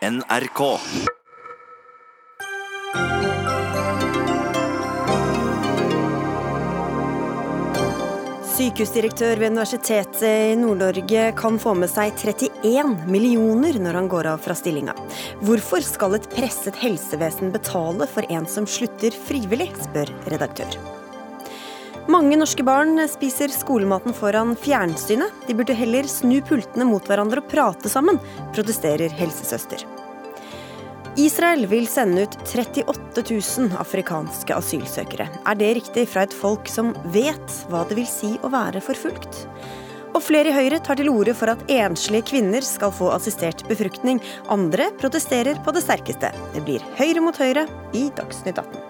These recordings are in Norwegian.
NRK. Sykehusdirektør ved Universitetet i Nord-Norge kan få med seg 31 millioner når han går av fra stillinga. Hvorfor skal et presset helsevesen betale for en som slutter frivillig, spør redaktør. Mange norske barn spiser skolematen foran fjernsynet. De burde heller snu pultene mot hverandre og prate sammen, protesterer helsesøster. Israel vil sende ut 38 000 afrikanske asylsøkere. Er det riktig fra et folk som vet hva det vil si å være forfulgt? Og flere i Høyre tar til orde for at enslige kvinner skal få assistert befruktning. Andre protesterer på det sterkeste. Det blir Høyre mot Høyre i Dagsnytt 18.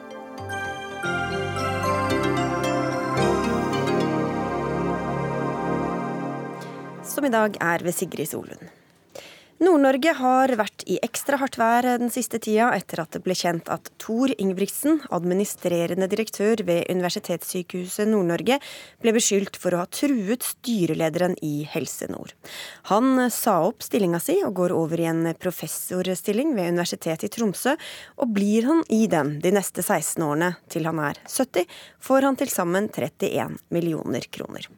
Som i dag er ved Sigrid Solund. Nord-Norge har vært i ekstra hardt vær den siste tida etter at det ble kjent at Tor Ingebrigtsen, administrerende direktør ved Universitetssykehuset Nord-Norge, ble beskyldt for å ha truet styrelederen i Helse Nord. Han sa opp stillinga si og går over i en professorstilling ved Universitetet i Tromsø, og blir han i den de neste 16 årene til han er 70, får han til sammen 31 millioner kroner.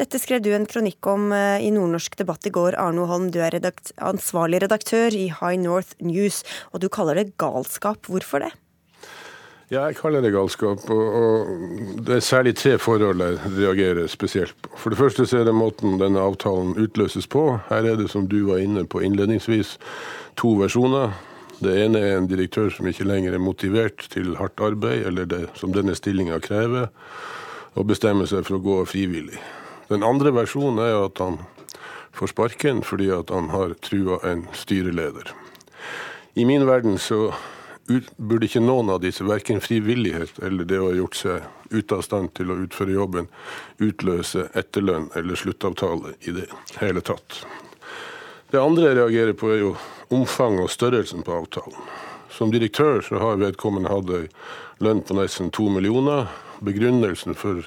Dette skrev du en kronikk om eh, i Nordnorsk debatt i går. Arno Holm, du er redakt ansvarlig redaktør i High North News, og du kaller det galskap. Hvorfor det? Jeg kaller det galskap. Og, og det er særlig tre forhold jeg reagerer spesielt på. For det første så er det måten denne avtalen utløses på. Her er det, som du var inne på innledningsvis, to versjoner. Det ene er en direktør som ikke lenger er motivert til hardt arbeid, eller det som denne stillinga krever og bestemmer seg for å gå frivillig. Den andre versjonen er at han får sparken fordi han har trua en styreleder. I min verden så burde ikke noen av disse, verken frivillighet eller det å ha gjort seg ute av stand til å utføre jobben, utløse etterlønn eller sluttavtale i det hele tatt. Det andre jeg reagerer på, er jo omfanget og størrelsen på avtalen. Som direktør så har vedkommende hatt ei lønn på nesten to millioner, Begrunnelsen for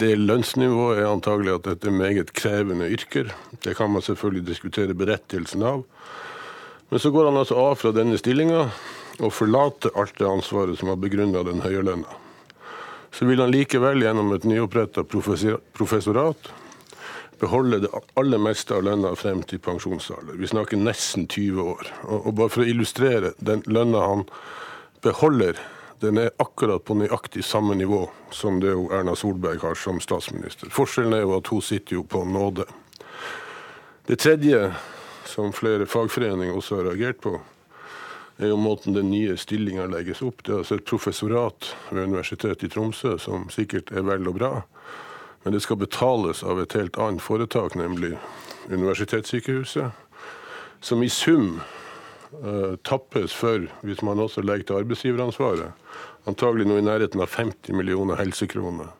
det lønnsnivået er antagelig at dette er meget krevende yrker. Det kan man selvfølgelig diskutere berettigelsen av. Men så går han altså av fra denne stillinga og forlater alt det ansvaret som har begrunna den høye lønna. Så vil han likevel gjennom et nyoppretta professorat beholde det aller meste av lønna frem til pensjonsalder. Vi snakker nesten 20 år. Og bare for å illustrere den lønna han beholder den er akkurat på nøyaktig samme nivå som det jo Erna Solberg har som statsminister. Forskjellen er jo at hun sitter jo på nåde. Det tredje, som flere fagforeninger også har reagert på, er jo måten den nye stillinga legges opp. Det er altså et professorat ved Universitetet i Tromsø, som sikkert er vel og bra, men det skal betales av et helt annet foretak, nemlig Universitetssykehuset, som i sum tappes for, hvis man også legger til arbeidsgiveransvaret, antagelig noe i nærheten av 50 millioner helsekroner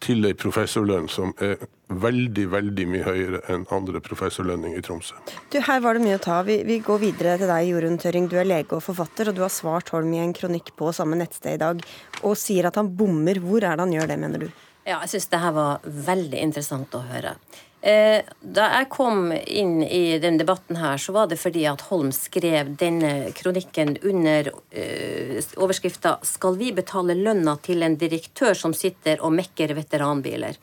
til ei professorlønn som er veldig veldig mye høyere enn andre professorlønninger i Tromsø. Du, Her var det mye å ta. Vi, vi går videre til deg, Jorunn Tøring. Du er lege og forfatter, og du har svart Holm i en kronikk på samme nettsted i dag, og sier at han bommer. Hvor er det han gjør det, mener du? Ja, jeg syns det her var veldig interessant å høre. Eh, da jeg kom inn i den debatten her, så var det fordi at Holm skrev denne kronikken under uh, overskrifta 'Skal vi betale lønna til en direktør som sitter og mekker veteranbiler'?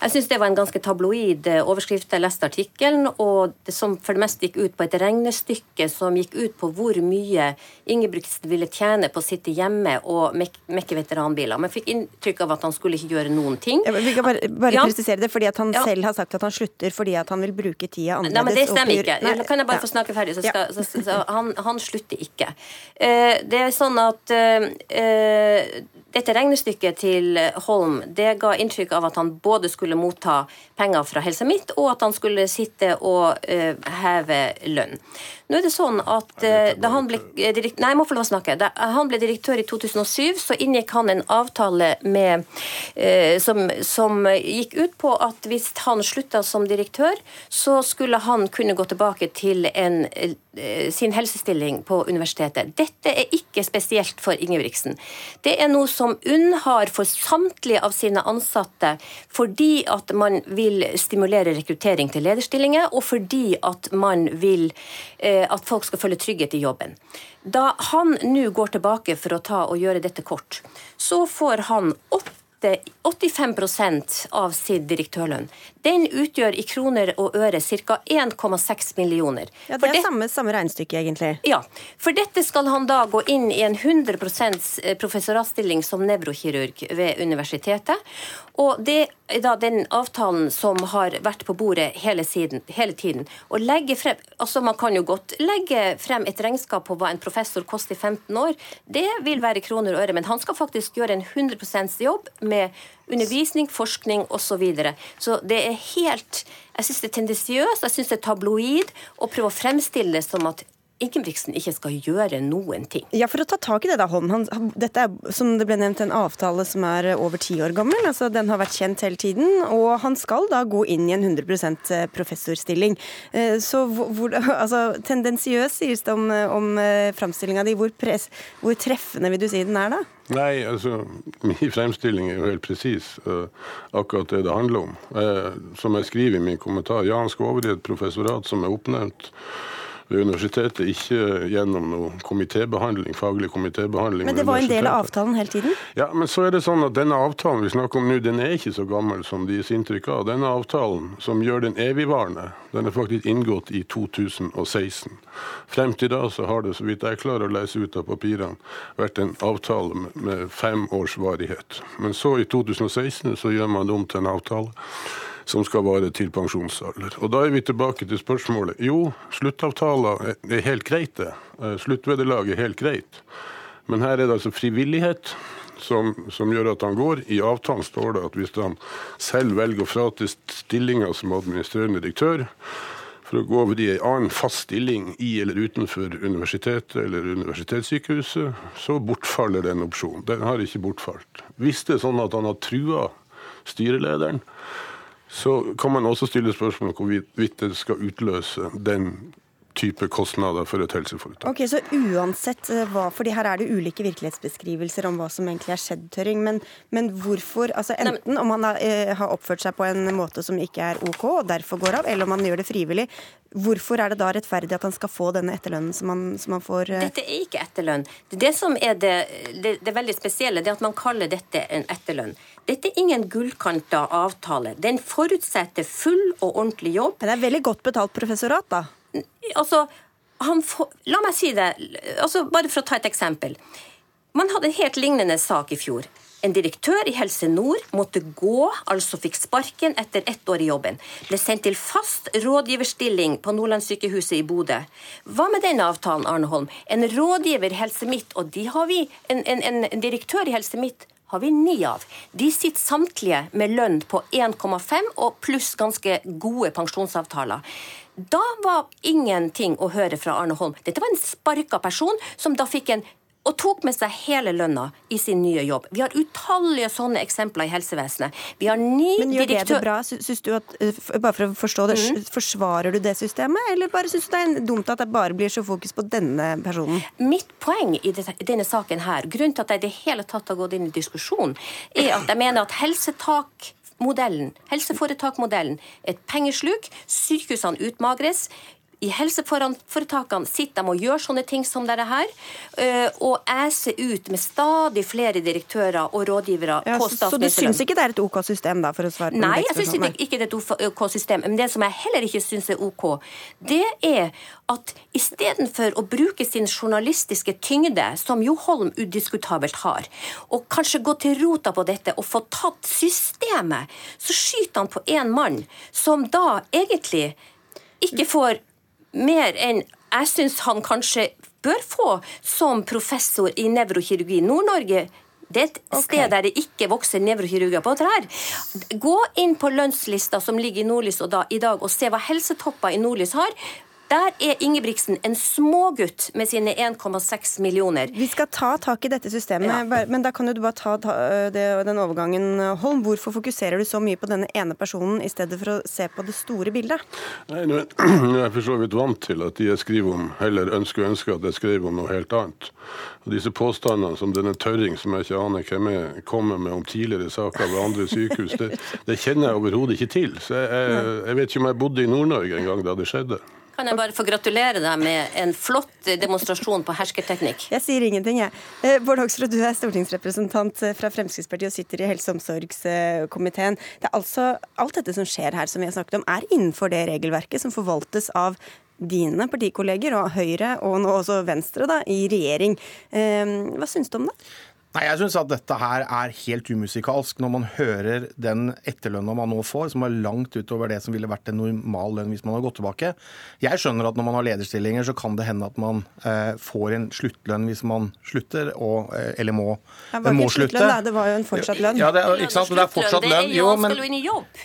Jeg syns det var en ganske tabloid eh, overskrift. Jeg leste artikkelen, og det som for det meste gikk ut på et regnestykke som gikk ut på hvor mye Ingebrigtsen ville tjene på å sitte hjemme og mek mekke veteranbiler. Men jeg fikk inntrykk av at han skulle ikke gjøre noen ting. Vi kan bare, bare ja. presisere det, fordi at han ja. selv har sagt at han slutter fordi at han vil bruke tida annerledes. Nei, men Det stemmer ikke. Nei, kan jeg bare få snakke ferdig? Så skal, så, så, så, han, han, slutter ikke. Uh, det er sånn at uh, dette regnestykket til Holm det ga inntrykk av at han både skulle motta penger fra Helse Midt, og at han skulle sitte og heve lønn. Nå er det sånn at uh, da han ble direkt, Nei. Da han ble direktør i 2007, så inngikk han en avtale med, eh, som, som, gikk ut på at hvis han slutta som direktør, så skulle han kunne gå tilbake til en sin helsestilling på universitetet. Dette er ikke spesielt for Ingebrigtsen. Det er noe som UNN har for samtlige av sine ansatte fordi at man vil stimulere rekruttering til lederstillinger, og fordi at man vil eh, at folk skal føle trygghet i jobben. Da han nå går tilbake for å ta og gjøre dette kort, så får han opp 85% av sin direktørlønn. Den utgjør i kroner og øre ca. 1,6 millioner. Ja, Det er det, samme, samme regnestykke, egentlig. Ja. For dette skal han da gå inn i en 100 eh, professoratstilling som nevrokirurg ved universitetet. Og det er da den avtalen som har vært på bordet hele, siden, hele tiden. Og legge frem, altså Man kan jo godt legge frem et regnskap på hva en professor koster i 15 år. Det vil være kroner og øre, men han skal faktisk gjøre en 100% jobb med undervisning, forskning osv. Så, videre. så det er helt Jeg syns det er tendensiøst, jeg syns det er tabloid å prøve å fremstille det som at Ingebrigtsen ikke skal gjøre noen ting. Ja, For å ta tak i det, da, Holm. Han, dette er som det ble nevnt, en avtale som er over ti år gammel. altså Den har vært kjent hele tiden. Og han skal da gå inn i en 100 eh, professorstilling. Eh, så hvor, altså, tendensiøs sies det om, om eh, framstillinga di. Hvor, hvor, treffende vil du si den er, da? Nei, altså, min fremstilling er jo helt presis. Uh, akkurat det det handler om. Uh, som jeg skriver i min kommentar, ja, han skal over i et professorat som er oppnevnt ved universitetet, ikke gjennom noe komitébehandling, faglig komitébehandling. Men det var en del av avtalen hele tiden? Ja, men så er det sånn at denne avtalen vi snakker om nå, den er ikke så gammel som det gis inntrykk av. Denne avtalen, som gjør den evigvarende, den er faktisk inngått i 2016. Frem til da så har det, så vidt jeg klarer å lese ut av papirene, vært en avtale med fem års varighet. Men så, i 2016, så gjør man det om til en avtale som skal vare til pensjonsalder. Og Da er vi tilbake til spørsmålet. Jo, sluttavtaler er helt greit, det. Eh, sluttvederlag er helt greit. Men her er det altså frivillighet som, som, gjør at han går. I avtalen står det at hvis han selv velger å frate stillinga som administrerende direktør, for å gå over i en annen fast stilling i eller utenfor universitetet eller universitetssykehuset, så bortfaller den opsjonen. Den har ikke bortfalt. Hvis det er sånn at han har trua styrelederen, så kan man også stille spørsmål om hvorvidt det skal utløse den type kostnader for et helseforetak. Ok, Så uansett eh, hva, fordi her er det ulike virkelighetsbeskrivelser om hva som egentlig er skjedd, Tørring. Men, men hvorfor altså Enten om han har, eh, har, oppført seg på en måte som ikke er OK, og derfor går av, eller om han gjør det frivillig. Hvorfor er det da rettferdig at han skal få denne etterlønnen som han, som han får? Eh? Dette er ikke etterlønn. Det som er det, det, det veldig spesielle, det er at man kaller dette en etterlønn. Dette er ingen gullkanta avtale. Den forutsetter full og ordentlig jobb. Men det er veldig godt betalt professorat, da? Altså, får, la meg si det, altså, bare for å ta et eksempel. Man hadde en helt lignende sak i fjor. En direktør i Helse Nord måtte gå, altså fikk sparken etter ett år i jobben. Ble sendt til fast rådgiverstilling på Nordlandssykehuset i Bodø. Hva med den avtalen, Arne Holm? En rådgiver i Helse Midt, og de har vi, en, en, en direktør i Helse Midt har vi ni av. De sitter samtlige med lønn på 1,5 og pluss ganske gode pensjonsavtaler. Da var ingenting å høre fra Arne Holm. Dette var en sparka person som da fikk en og tok med seg hele lønna i sin nye jobb. Vi har utallige sånne eksempler i helsevesenet. Vi har ni Men gjør direktør... det det bra? Syns du at, eh, bare for å forstå det, mm. Forsvarer du det systemet, eller bare syns du det er dumt at det bare blir så fokus på denne personen? Mitt poeng i denne saken her, grunnen til at jeg i det hele tatt har gått inn i diskusjon, er at jeg mener at helsetak helseforetakmodellen, er et pengesluk. Sykehusene utmagres i helseforetakene sitter de og gjør sånne ting som dette her, eh, og æser ut med stadig flere direktører og rådgivere ja, på statsministeren. Så du syns ikke det er et OK system, da, for å svare på Nei, jeg syns ikke det er et OK system. Men det som jeg heller ikke syns er OK, det er at istedenfor å bruke sin journalistiske tyngde, som jo Holm udiskutabelt har, og kanskje gå til rota på dette og få tatt systemet, så skyter han på én mann som da egentlig ikke får mer enn jeg syns han kanskje bør få som professor i nevrokirurgi. Nord-Norge det er et okay. sted der det ikke vokser nevrokirurger på trær. Gå inn på lønnslista som ligger i Nordlys i dag, og se hva helsetopper i Nordlys har. Der er Ingebrigtsen en smågutt med sine 1,6 millioner. Vi skal ta tak i dette systemet, ja. men da kan du bare ta, ta det, den overgangen, Holm. Hvorfor fokuserer du så mye på denne ene personen i stedet for å se på det store bildet? Nei, Nå er jeg for så vidt vant til at de jeg skriver om, heller ønsker og ønsker at jeg skriver om noe helt annet. Og Disse påstandene som denne Tørring, som jeg ikke aner hvem er, kommer med om tidligere saker ved andre sykehus, det, det kjenner jeg overhodet ikke til. Så jeg, jeg, jeg vet ikke om jeg bodde i Nord-Norge en gang da det skjedde. Kan jeg bare få gratulere deg med en flott demonstrasjon på hersketeknikk? Jeg sier ingenting, jeg. Eh, Bård Hoksrud, du er stortingsrepresentant eh, fra Fremskrittspartiet og sitter i helse- og omsorgskomiteen. Det er altså Alt dette som skjer her, som vi har snakket om, er innenfor det regelverket som forvaltes av dine partikolleger og Høyre, og nå også Venstre, da, i regjering. Eh, hva syns du om det? Nei, Jeg syns at dette her er helt umusikalsk når man hører den etterlønna man nå får, som er langt utover det som ville vært en normal lønn hvis man har gått tilbake. Jeg skjønner at når man har lederstillinger, så kan det hende at man eh, får en sluttlønn hvis man slutter, og, eh, eller må, det var må slutte. da. Det var jo en fortsatt lønn. Ja, det, er- ikke sant? Men det er fortsatt lønn. jo, men,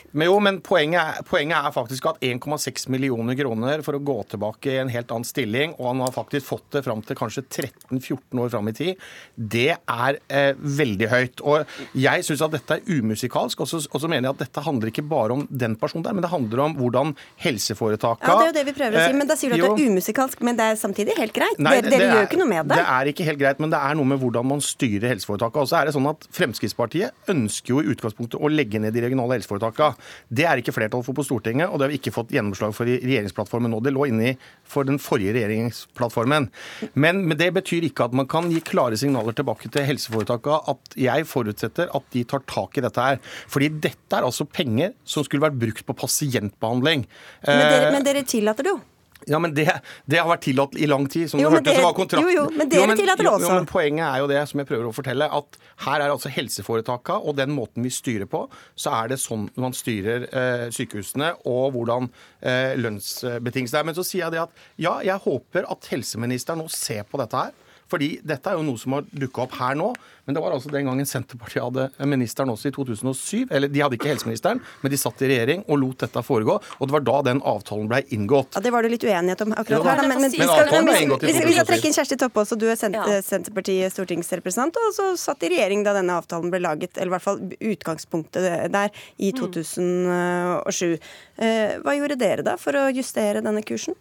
men, jo, men poenget, er, poenget er faktisk at 1,6 millioner kroner for å gå tilbake i en helt annen stilling, og han har faktisk fått det fram til kanskje 13-14 år fram i tid, det er eh, veldig høyt. Og jeg syns at dette er umusikalsk, og så mener jeg at dette handler ikke bare om den personen der, men det handler om hvordan helseforetaka Ja, Det er jo det vi prøver å si, men da sier du at jo. det er umusikalsk, men det er samtidig helt greit. Nei, dere det dere er- gjør ikke noe med det. Det er ikke helt greit, men det er noe med hvordan man styrer helseforetakene. Og så er det sånn at Fremskrittspartiet ønsker jo i utgangspunktet å legge ned de regionale helseforetakene. Det er ikke flertall for på Stortinget, og det har vi ikke fått gjennomslag for i regjeringsplattformen nå. Det lå inni for den forrige regjeringsplattformen. Men, men det betyr ikke at man kan gi klare signaler tilbake til helseforetakene at jeg forutsetter at de tar tak i dette her. Fordi dette er altså penger som skulle vært brukt på pasientbehandling. Men dere, Eh, men dere tillater det jo. ja, men det, det har vært tillatt i lang tid. Som Jo, du hørte, dere- så var kontrakten... jo, jo, men dere tillater det også. Jo, men poenget er jo det som jeg prøver å fortelle, at her er altså helseforetaka og den måten vi styrer på, så er det sånn man styrer eh, sykehusene og hvordan eh, lønnsbetingelsene er. Men så sier jeg det at ja, jeg håper at helseministeren nå ser på dette her. Fordi dette er jo noe som har dukka opp her nå. Men det var altså den gangen Senterpartiet hadde ministeren også i 2007. Eller de hadde ikke helseministeren, men de satt i regjering og lot dette foregå. Og det var da den avtalen blei inngått. Ja, Det var det litt uenighet om akkurat her. Da. Men, men, Men vi skal, avtalen ble vi, inngått i vi, skal, vi skal trekke inn Kjersti Toppe også. Du er sent, Ja. Senterpartiet stortingsrepresentant, og så satt i regjering da denne avtalen ble laget. Eller i hvert fall utgangspunktet der i 2007. Eh, Hva gjorde dere da for å justere denne kursen?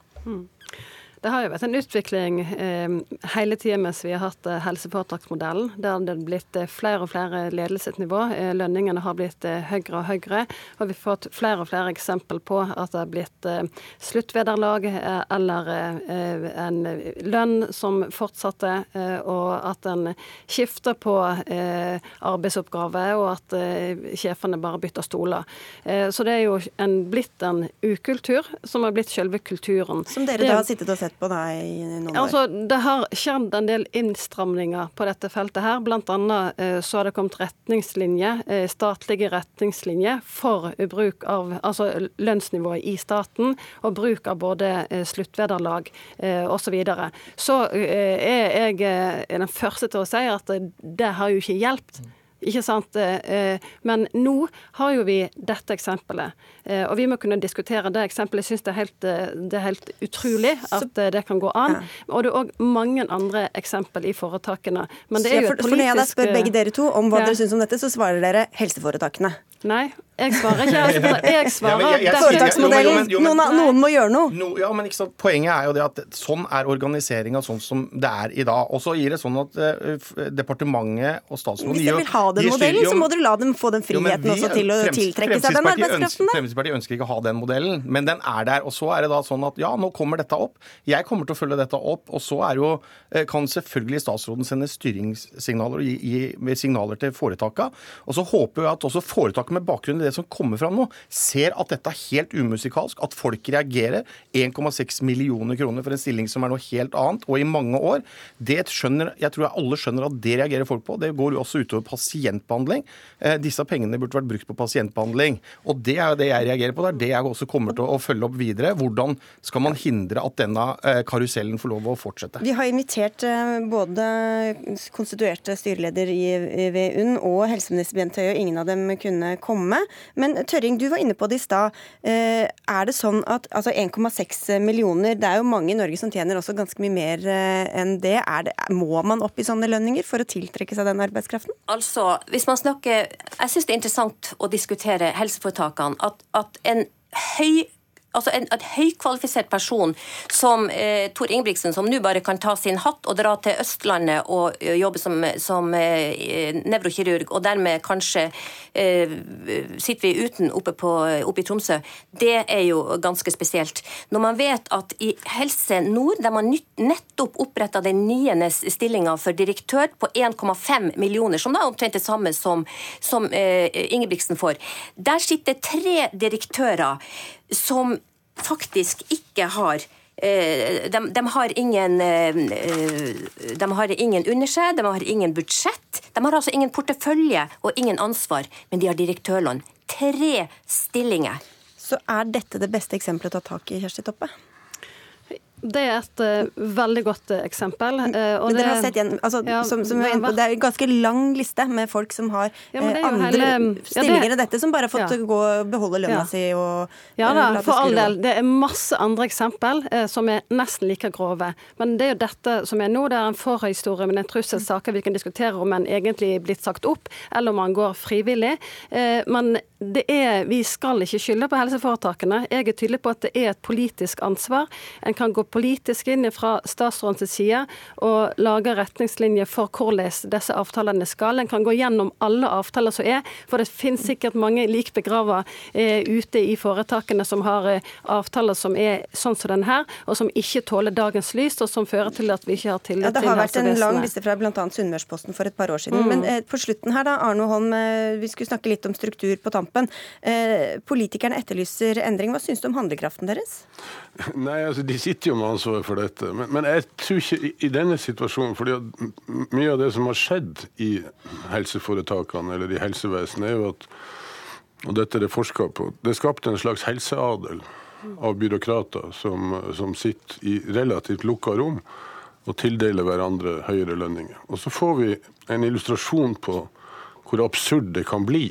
Det har jo vært en utvikling eh, hele tida mens vi har hatt eh, helseforetaksmodellen. Der det har blitt eh, flere og flere ledelsesnivå. Eh, lønningene har blitt eh, høyere og høyere. Og vi har fått flere og flere eksempel på at det har blitt eh, sluttvederlag eller en lønn som fortsatte, og at en skifter på arbeidsoppgaver, og at sjefene bare bytter stoler. Eh, så det er jo en, blitt en ukultur som har blitt selve kulturen. Som dere Det- da har sittet og sett på da i noen år? Altså, Det har skjedd en del innstramninger på dette feltet. her. Blant annet eh, så har det kommet retningslinjer, eh, statlige retningslinjer for bruk av altså lønnsnivået i staten, og bruk av både eh, sluttvederlag osv. Så, videre. så er jeg den første til å si at det har jo ikke hjulpet. Ikke sant? Eh, Men nå har jo vi dette eksempelet, eh, og vi må kunne diskutere det eksempelet. Jeg syns det, helt, eh, det er helt utrolig at eh, det kan gå an. Og det er òg mange andre eksempel i foretakene. Men det er jo et politisk for når jeg spør begge eh, dere to om hva ja. dere syns om dette, så svarer dere helseforetakene. Nei, jeg svarer ikke. Altså, jeg svarer jeg- dette- Foretaksmodellen. Jo, jo, Noen, noen må gjøre noe. No, ja, men ikke sant? Poenget er jo det at sånn er organiseringa sånn som det er i dag. Og så gir det sånn at uh, departementet og statsråden Hvis de dere vil ha den modellen, jo, så må dere la dem få den jo, friheten vi- også til å tiltrekke seg den arbeidskraften. der. Fremskrittspartiet ønsker ikke å ha den modellen, men den er der. Og så er det da sånn at ja, nå kommer dette opp. Jeg kommer til å følge dette opp. Og så er jo, eh, kan selvfølgelig statsråden sende styringssignaler og gi, gi signaler til foretaka. Og så håper jeg at også foretaket med bakgrunn i det som kommer fram nå, ser at dette er helt umusikalsk, at folk reagerer. 1,6 millioner kroner for en stilling som er noe helt annet, og i mange år. Det skjønner, jeg tror alle skjønner at det reagerer folk på. Det går jo også utover pasientbehandling. Eh, disse pengene burde vært brukt på pasientbehandling. Og det er jo det jeg reagerer på. Det er det jeg også kommer til å følge opp videre. Hvordan skal man hindre at denne eh, karusellen får lov å fortsette? Vi har invitert eh, både konstituerte styreleder i ved UNN og helseminister Bent Høie, og ingen av dem kunne komme. Men Tørring, du var inne på det i stad. Eh, Er det sånn at altså 1,6 millioner, det er jo mange i Norge som tjener også ganske mye mer eh, enn det. Det. Må man opp i sånne lønninger for å tiltrekke seg den arbeidskraften? Altså, hvis man snakker Jeg syns det er interessant å diskutere helseforetakene. At, at en høy altså en, en høykvalifisert person som eh, Tor Ingebrigtsen, som nå bare kan ta sin hatt og dra til Østlandet og uh, jobbe som, som eh, nevrokirurg, og dermed kanskje eh, sitter vi uten oppe, på, oppe, i Tromsø, det er jo ganske spesielt. Når man vet at i Helse Nord, der man nettopp oppretta den niende stillinga for direktør på 1,5 millioner, som da er omtrent det samme som, som Ingebrigtsen får, der sitter tre direktører som faktisk ikke har de, eh, de, har ingen, eh, de har ingen under seg, de har ingen budsjett. De har altså ingen portefølje og ingen ansvar, men de har direktørlån. Tre stillinger. Så er dette det beste eksempelet å ta tak i, Kjersti Toppe? Det er et uh, veldig godt uh, eksempel. Uh, har sett igjen, altså, ja, som, som men, på, Det er en ganske lang liste med folk som har ja, andre hele, stillinger enn ja, dette, som bare har fått gå og beholde lønna si og Ja da, for all del. Det er masse andre eksempel som er nesten like grove. Men det er jo dette som er nå. Det er en forhistorie med en trusselsak vi kan diskutere om en egentlig er blitt sagt opp, eller om han går frivillig. men det er, vi skal ikke skylde på helseforetakene. Jeg er tydelig på at det er et politisk ansvar. En kan gå politisk inn fra statsrådens side og lage retningslinjer for hvordan disse avtalene skal. En kan gå gjennom alle avtaler som er, for det finnes sikkert mange lik begrava eh, ute i foretakene som har eh, avtaler som er sånn som denne her, og som ikke tåler dagens lys, og som fører til at vi ikke har tillit til helsevesenet. Det har vært en lang liste fra bl.a. Sunnmørsposten for et par år siden. Mm. Men eh, på slutten her, da, Arno Holm, eh, vi skulle snakke litt om struktur på tampen. Eh, politikerne etterlyser endring. Hva syns du om handlekraften deres? Nei, altså De sitter jo med ansvaret for dette. Men, men, jeg tror ikke i, i denne situasjonen fordi Mye av det som har skjedd i helseforetakene eller i helsevesenet, er jo at og dette er det forska på. Det skapte en slags helseadel av byråkrater som, som sitter i relativt lukka rom og tildeler hverandre høyere lønninger. Og så får vi en illustrasjon på hvor absurd det kan bli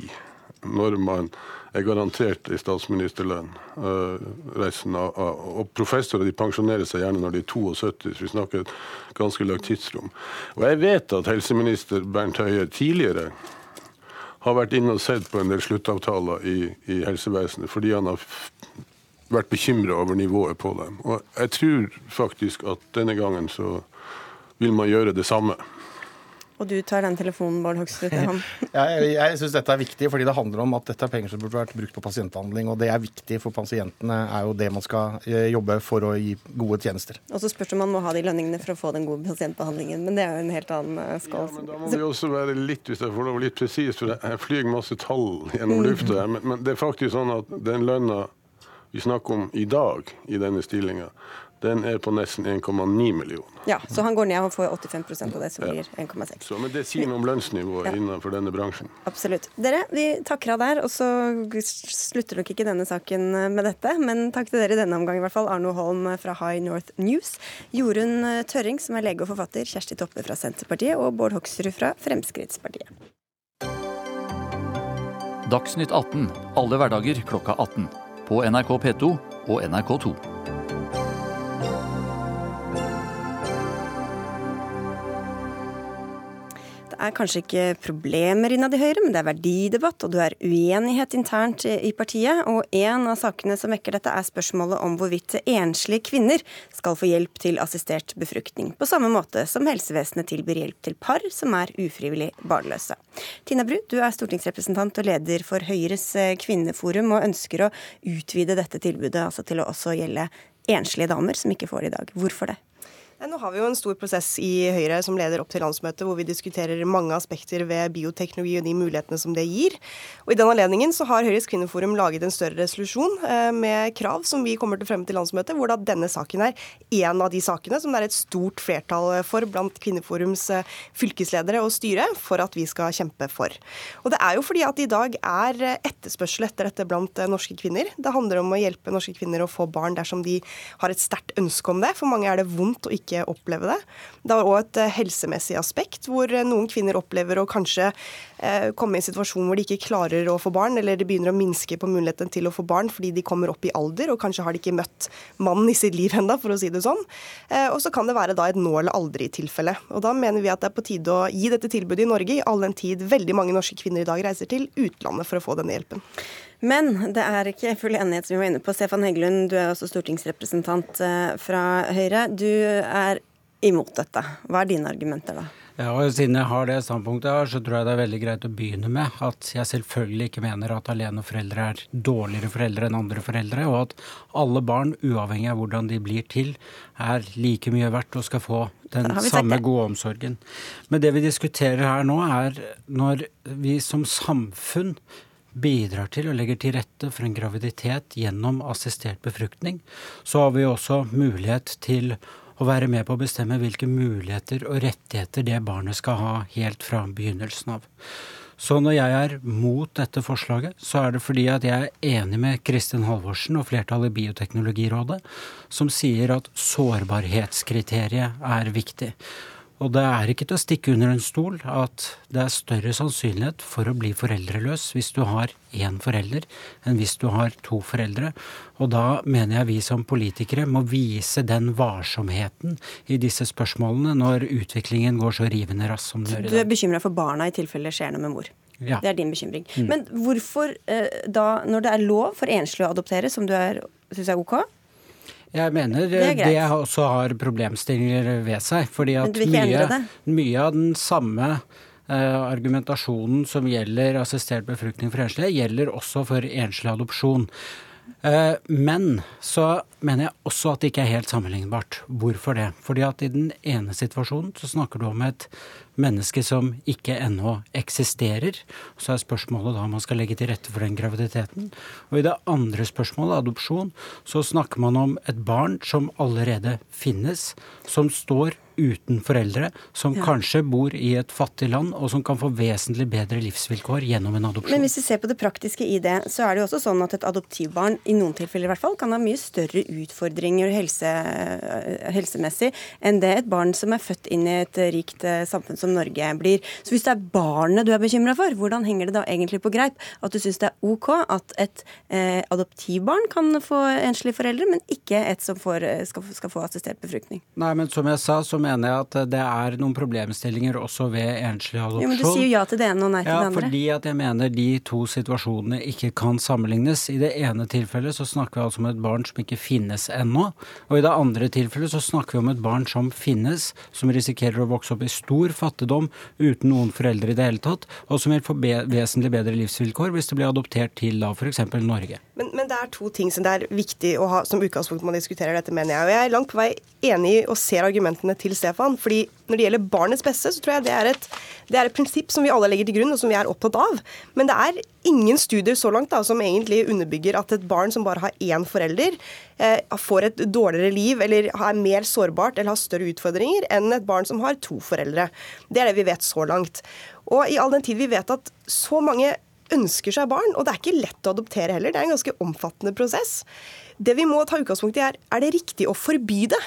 når man er garantert i statsministerlønn uh, resten av, Og professorer de pensjonerer seg gjerne når de er 72, så vi snakker et ganske langt tidsrom. Og jeg vet at helseminister Bernt Høie tidligere har vært inne og sett på en del sluttavtaler i, i helsevesenet fordi han har vært bekymra over nivået på dem. Og jeg tror faktisk at denne gangen så vil man gjøre det samme. Og du tar den telefonen, Bård Hoksrud, til ham? jeg jeg syns dette er viktig, fordi det handler om at dette er penger som burde vært brukt på pasientbehandling. Og det er viktig for pasientene, er jo det man skal eh, jobbe for å gi gode tjenester. Og så spørs det om man må ha de lønningene for å få den gode pasientbehandlingen. Men det er jo en helt annen eh, skål. Ja, men da må vi også være litt, hvis jeg får lov, litt presis, for jeg flyr masse tall gjennom mm. lufta her. Men, men det er faktisk sånn at den lønna vi snakker om i dag i denne stillinga, den er på nesten 1,9 millioner. Ja, Så han går ned og får 85% av det, som blir 1,6. Men det sier noe om lønnsnivået ja. innenfor denne bransjen. Absolutt. Dere, vi takker av der, og så slutter nok ikke denne saken med dette. Men takk til dere i denne omgang, i hvert fall. Arno Holm fra High North News. Jorunn Tørring, som er lege og forfatter. Kjersti Toppe fra Senterpartiet. Og Bård Hoksrud fra Fremskrittspartiet. Dagsnytt 18 alle hverdager klokka 18. På NRK P2 og NRK2. Er kanskje ikke problemer innad i Høyre, men det er verdidebatt, og du er uenighet internt i partiet. Og en av sakene som vekker dette, er spørsmålet om hvorvidt enslige kvinner skal få hjelp til assistert befruktning, på samme måte som helsevesenet tilbyr hjelp til par som er ufrivillig barnløse. Tina Bru, du er stortingsrepresentant og leder for Høyres kvinneforum, og ønsker å utvide dette tilbudet altså til å også gjelde enslige damer som ikke får det i dag. Hvorfor det? Nå har vi jo en stor prosess i Høyre som leder opp til landsmøtet, hvor vi diskuterer mange aspekter ved bioteknologi og de mulighetene som det gir. Og I den anledningen så har Høyres kvinneforum laget en større resolusjon eh, med krav som vi kommer til å fremme til landsmøtet, hvor da denne saken er en av de sakene som det er et stort flertall for blant Kvinneforums eh, fylkesledere og styre for at vi skal kjempe for. Og Det er jo fordi at i dag er etterspørsel etter dette blant eh, norske kvinner. Det handler om å hjelpe norske kvinner å få barn dersom de har et sterkt ønske om det. For mange er det vondt å ikke oppleve det. Det har òg et eh, helsemessig aspekt, hvor eh, noen kvinner opplever å kanskje komme i en situasjon hvor de ikke klarer å få barn, eller det begynner å minske på muligheten til å få barn fordi de kommer opp i alder, og kanskje har de ikke møtt mannen i sitt liv enda, for å si det sånn. Eh, og så kan det være da et nå eller aldri-tilfelle. Og Da mener vi at det er på tide å gi dette tilbudet i Norge, i all den tid veldig mange norske kvinner i dag reiser til utlandet for å få denne hjelpen. Men det er ikke full enighet, som vi var inne på. Stefan Heggelund, du er også stortingsrepresentant eh, fra Høyre. Du er imot dette. Hva er dine argumenter da? Ja, og Siden jeg har det standpunktet her, så tror jeg det er veldig greit å begynne med at jeg selvfølgelig ikke mener at aleneforeldre er dårligere foreldre enn andre foreldre, og at alle barn, uavhengig av hvordan de blir til, er like mye verdt og skal få den samme gode omsorgen. Men det vi diskuterer her nå, er når vi som samfunn bidrar til og legger til rette for en graviditet gjennom assistert befruktning, så har vi også mulighet til å være med på å bestemme hvilke muligheter og rettigheter det barnet skal ha helt fra begynnelsen av. Så når jeg er mot dette forslaget, så er det fordi at jeg er enig med Kristin Halvorsen og flertallet i Bioteknologirådet, som sier at sårbarhetskriteriet er viktig. Og det er ikke til å stikke under en stol at det er større sannsynlighet for å bli foreldreløs hvis du har én forelder, enn hvis du har to foreldre. Og da mener jeg vi som politikere må vise den varsomheten i disse spørsmålene når utviklingen går så rivende raskt som det gjør i dag. Du er bekymra for barna i tilfelle det skjer noe med mor? Ja. Det er din bekymring. Mm. Men hvorfor eh, da, når det er lov for enslige å adoptere, som du syns er OK, jeg mener det, det, også har problemstillinger ved seg. fordi at mye, mye, av den samme uh, argumentasjonen som gjelder assistert befruktning for enslige, gjelder også for enslig adopsjon. Uh, men så mener jeg også at det ikke er helt sammenlignbart. Hvorfor det? Fordi at i den ene situasjonen så snakker du om et menneske som ikke ennå eksisterer. Så er spørsmålet da om man skal legge til rette for den graviditeten. Og i det andre spørsmålet, adopsjon, så snakker man om et barn som allerede finnes, som står uten foreldre, som ja. kanskje bor i et fattig land, og som kan få vesentlig bedre livsvilkår gjennom en adopsjon. Men hvis vi ser på det praktiske i det, så er det jo også sånn at et adoptivbarn, i noen tilfeller i hvert fall, kan ha mye større utfordringer helse, helsemessig enn det et barn som er født inn i et rikt eh, samfunn som Norge blir. Så hvis det er barnet du er bekymra for, hvordan henger det da egentlig på greip at du syns det er OK at et eh, adoptivbarn kan få enslige foreldre, men ikke et som får, eh, skal, skal, få assistert befruktning? Nei, men som jeg sa, så mener jeg at det er noen problemstillinger også ved enslig adopsjon. Jo, men du sier jo ja til det ene og nei til ja, det andre. Fordi at jeg mener de to situasjonene ikke kan sammenlignes. I det ene tilfellet så snakker vi altså om et barn som ikke finnes ennå. Og i det andre tilfellet så snakker vi om et barn som finnes, som risikerer å vokse opp i stor fattigdom fattigdom uten noen foreldre i det hele tatt, og som vil få be vesentlig bedre livsvilkår hvis det blir adoptert til da f.eks. Norge. Men, men, det er to ting som det er viktig å ha som utgangspunkt når man diskuterer dette, mener jeg. Og jeg er langt på vei enig og ser argumentene til Stefan. fordi når det gjelder barnets beste, så tror jeg det er, et, det er et prinsipp som vi alle legger til grunn, og som vi er opptatt av. Men det er ingen studier så langt da, som egentlig underbygger at et barn som bare har én forelder, eh, får et dårligere liv eller er mer sårbart eller har større utfordringer enn et barn som har to foreldre. Det er det vi vet så langt. Og i all den tid vi vet at så mange ønsker seg barn, og det er ikke lett å adoptere heller, det er en ganske omfattende prosess. Det vi må ta utgangspunkt i er, er det riktig å forby det?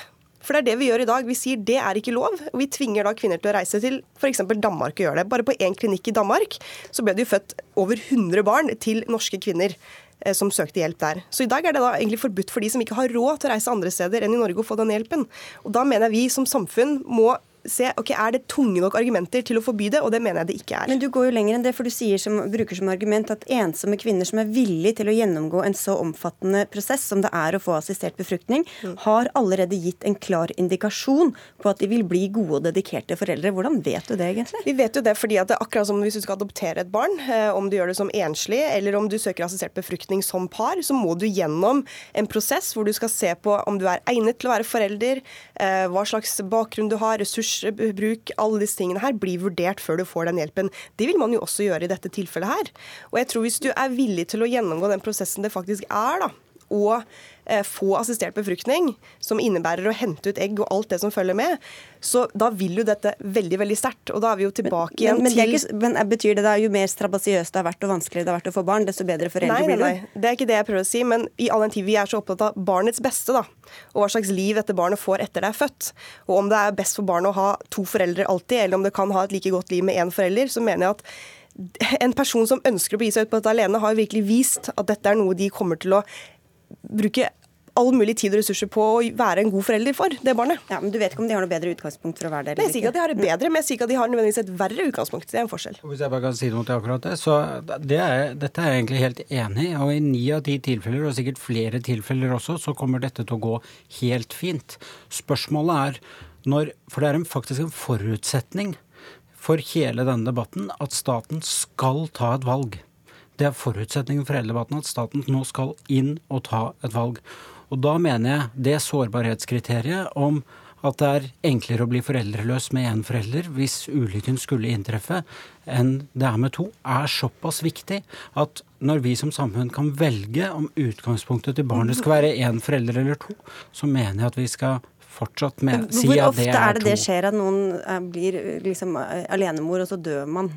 For det er det vi gjør i dag. Vi sier det er ikke lov. og Vi tvinger da kvinner til å reise til f.eks. Danmark og gjøre det. Bare på én klinikk i Danmark så ble det jo født over 100 barn til norske kvinner eh, som søkte hjelp der. Så i dag er det da egentlig forbudt for de som ikke har råd til å reise andre steder enn i Norge og få den hjelpen. Og da mener jeg vi som samfunn må se ok, er det tunge nok argumenter til å forby det, og det mener jeg det ikke er. Men du går jo lenger enn det, for du sier som, bruker som argument at ensomme kvinner som er villige til å gjennomgå en så omfattende prosess som det er å få assistert befruktning, mm. har allerede gitt en klar indikasjon på at de vil bli gode og dedikerte foreldre. Hvordan vet du det egentlig? Vi vet jo det fordi at det er akkurat som hvis du skal adoptere et barn, eh, om du gjør det som enslig eller om du søker assistert befruktning som par, så må du gjennom en prosess hvor du skal se på om du er egnet til å være forelder, eh, hva slags bakgrunn du har, ressurs ressursbruk, alle disse tingene her, blir vurdert før du får den hjelpen. Det vil man jo også gjøre i dette tilfellet her. Og jeg tror hvis du er villig til å gjennomgå den prosessen det faktisk er, da, og eh, få assistert befruktning, som innebærer å hente ut egg og alt det som følger med, så da vil jo dette veldig veldig sterkt. Og da er vi jo tilbake igjen men, men, til Men betyr det da jo mer strabasiøst det har vært og vanskeligere det har vært å få barn, desto bedre foreldre blir det? Nei, det er ikke det jeg prøver å si. Men i all den tid vi er så opptatt av barnets beste, da, og hva slags liv dette barnet får etter det er født, og om det er best for barnet å ha to foreldre alltid, eller om det kan ha et like godt liv med én forelder, så mener jeg at en person som ønsker å begi seg ut på dette alene, har virkelig vist at dette er noe de kommer til å bruke all mulig tid og ressurser på å være en god forelder for det barnet. Ja, Men du vet ikke om de har noe bedre utgangspunkt for å være det? Jeg sier ikke at de har det bedre, men jeg sier ikke at de har nødvendigvis et verre utgangspunkt. Det er en forskjell. Hvis jeg bare kan si noe til akkurat det, så det er, Dette er jeg egentlig helt enig i. Og i ni av ti tilfeller, og sikkert flere tilfeller også, så kommer dette til å gå helt fint. Spørsmålet er når For det er en, faktisk en forutsetning for hele denne debatten at staten skal ta et valg. Det er forutsetningen for hele debatten at staten nå skal inn og ta et valg. Og da mener jeg det sårbarhetskriteriet om at det er enklere å bli foreldreløs med én forelder hvis ulykken skulle inntreffe, enn det er med to, er såpass viktig at når vi som samfunn kan velge om utgangspunktet til barnet skal være én forelder eller to, så mener jeg at vi skal fortsatt med, si at det er, to. Hvor ofte er det det skjer at noen eh, blir liksom eh, alenemor, og så dør man?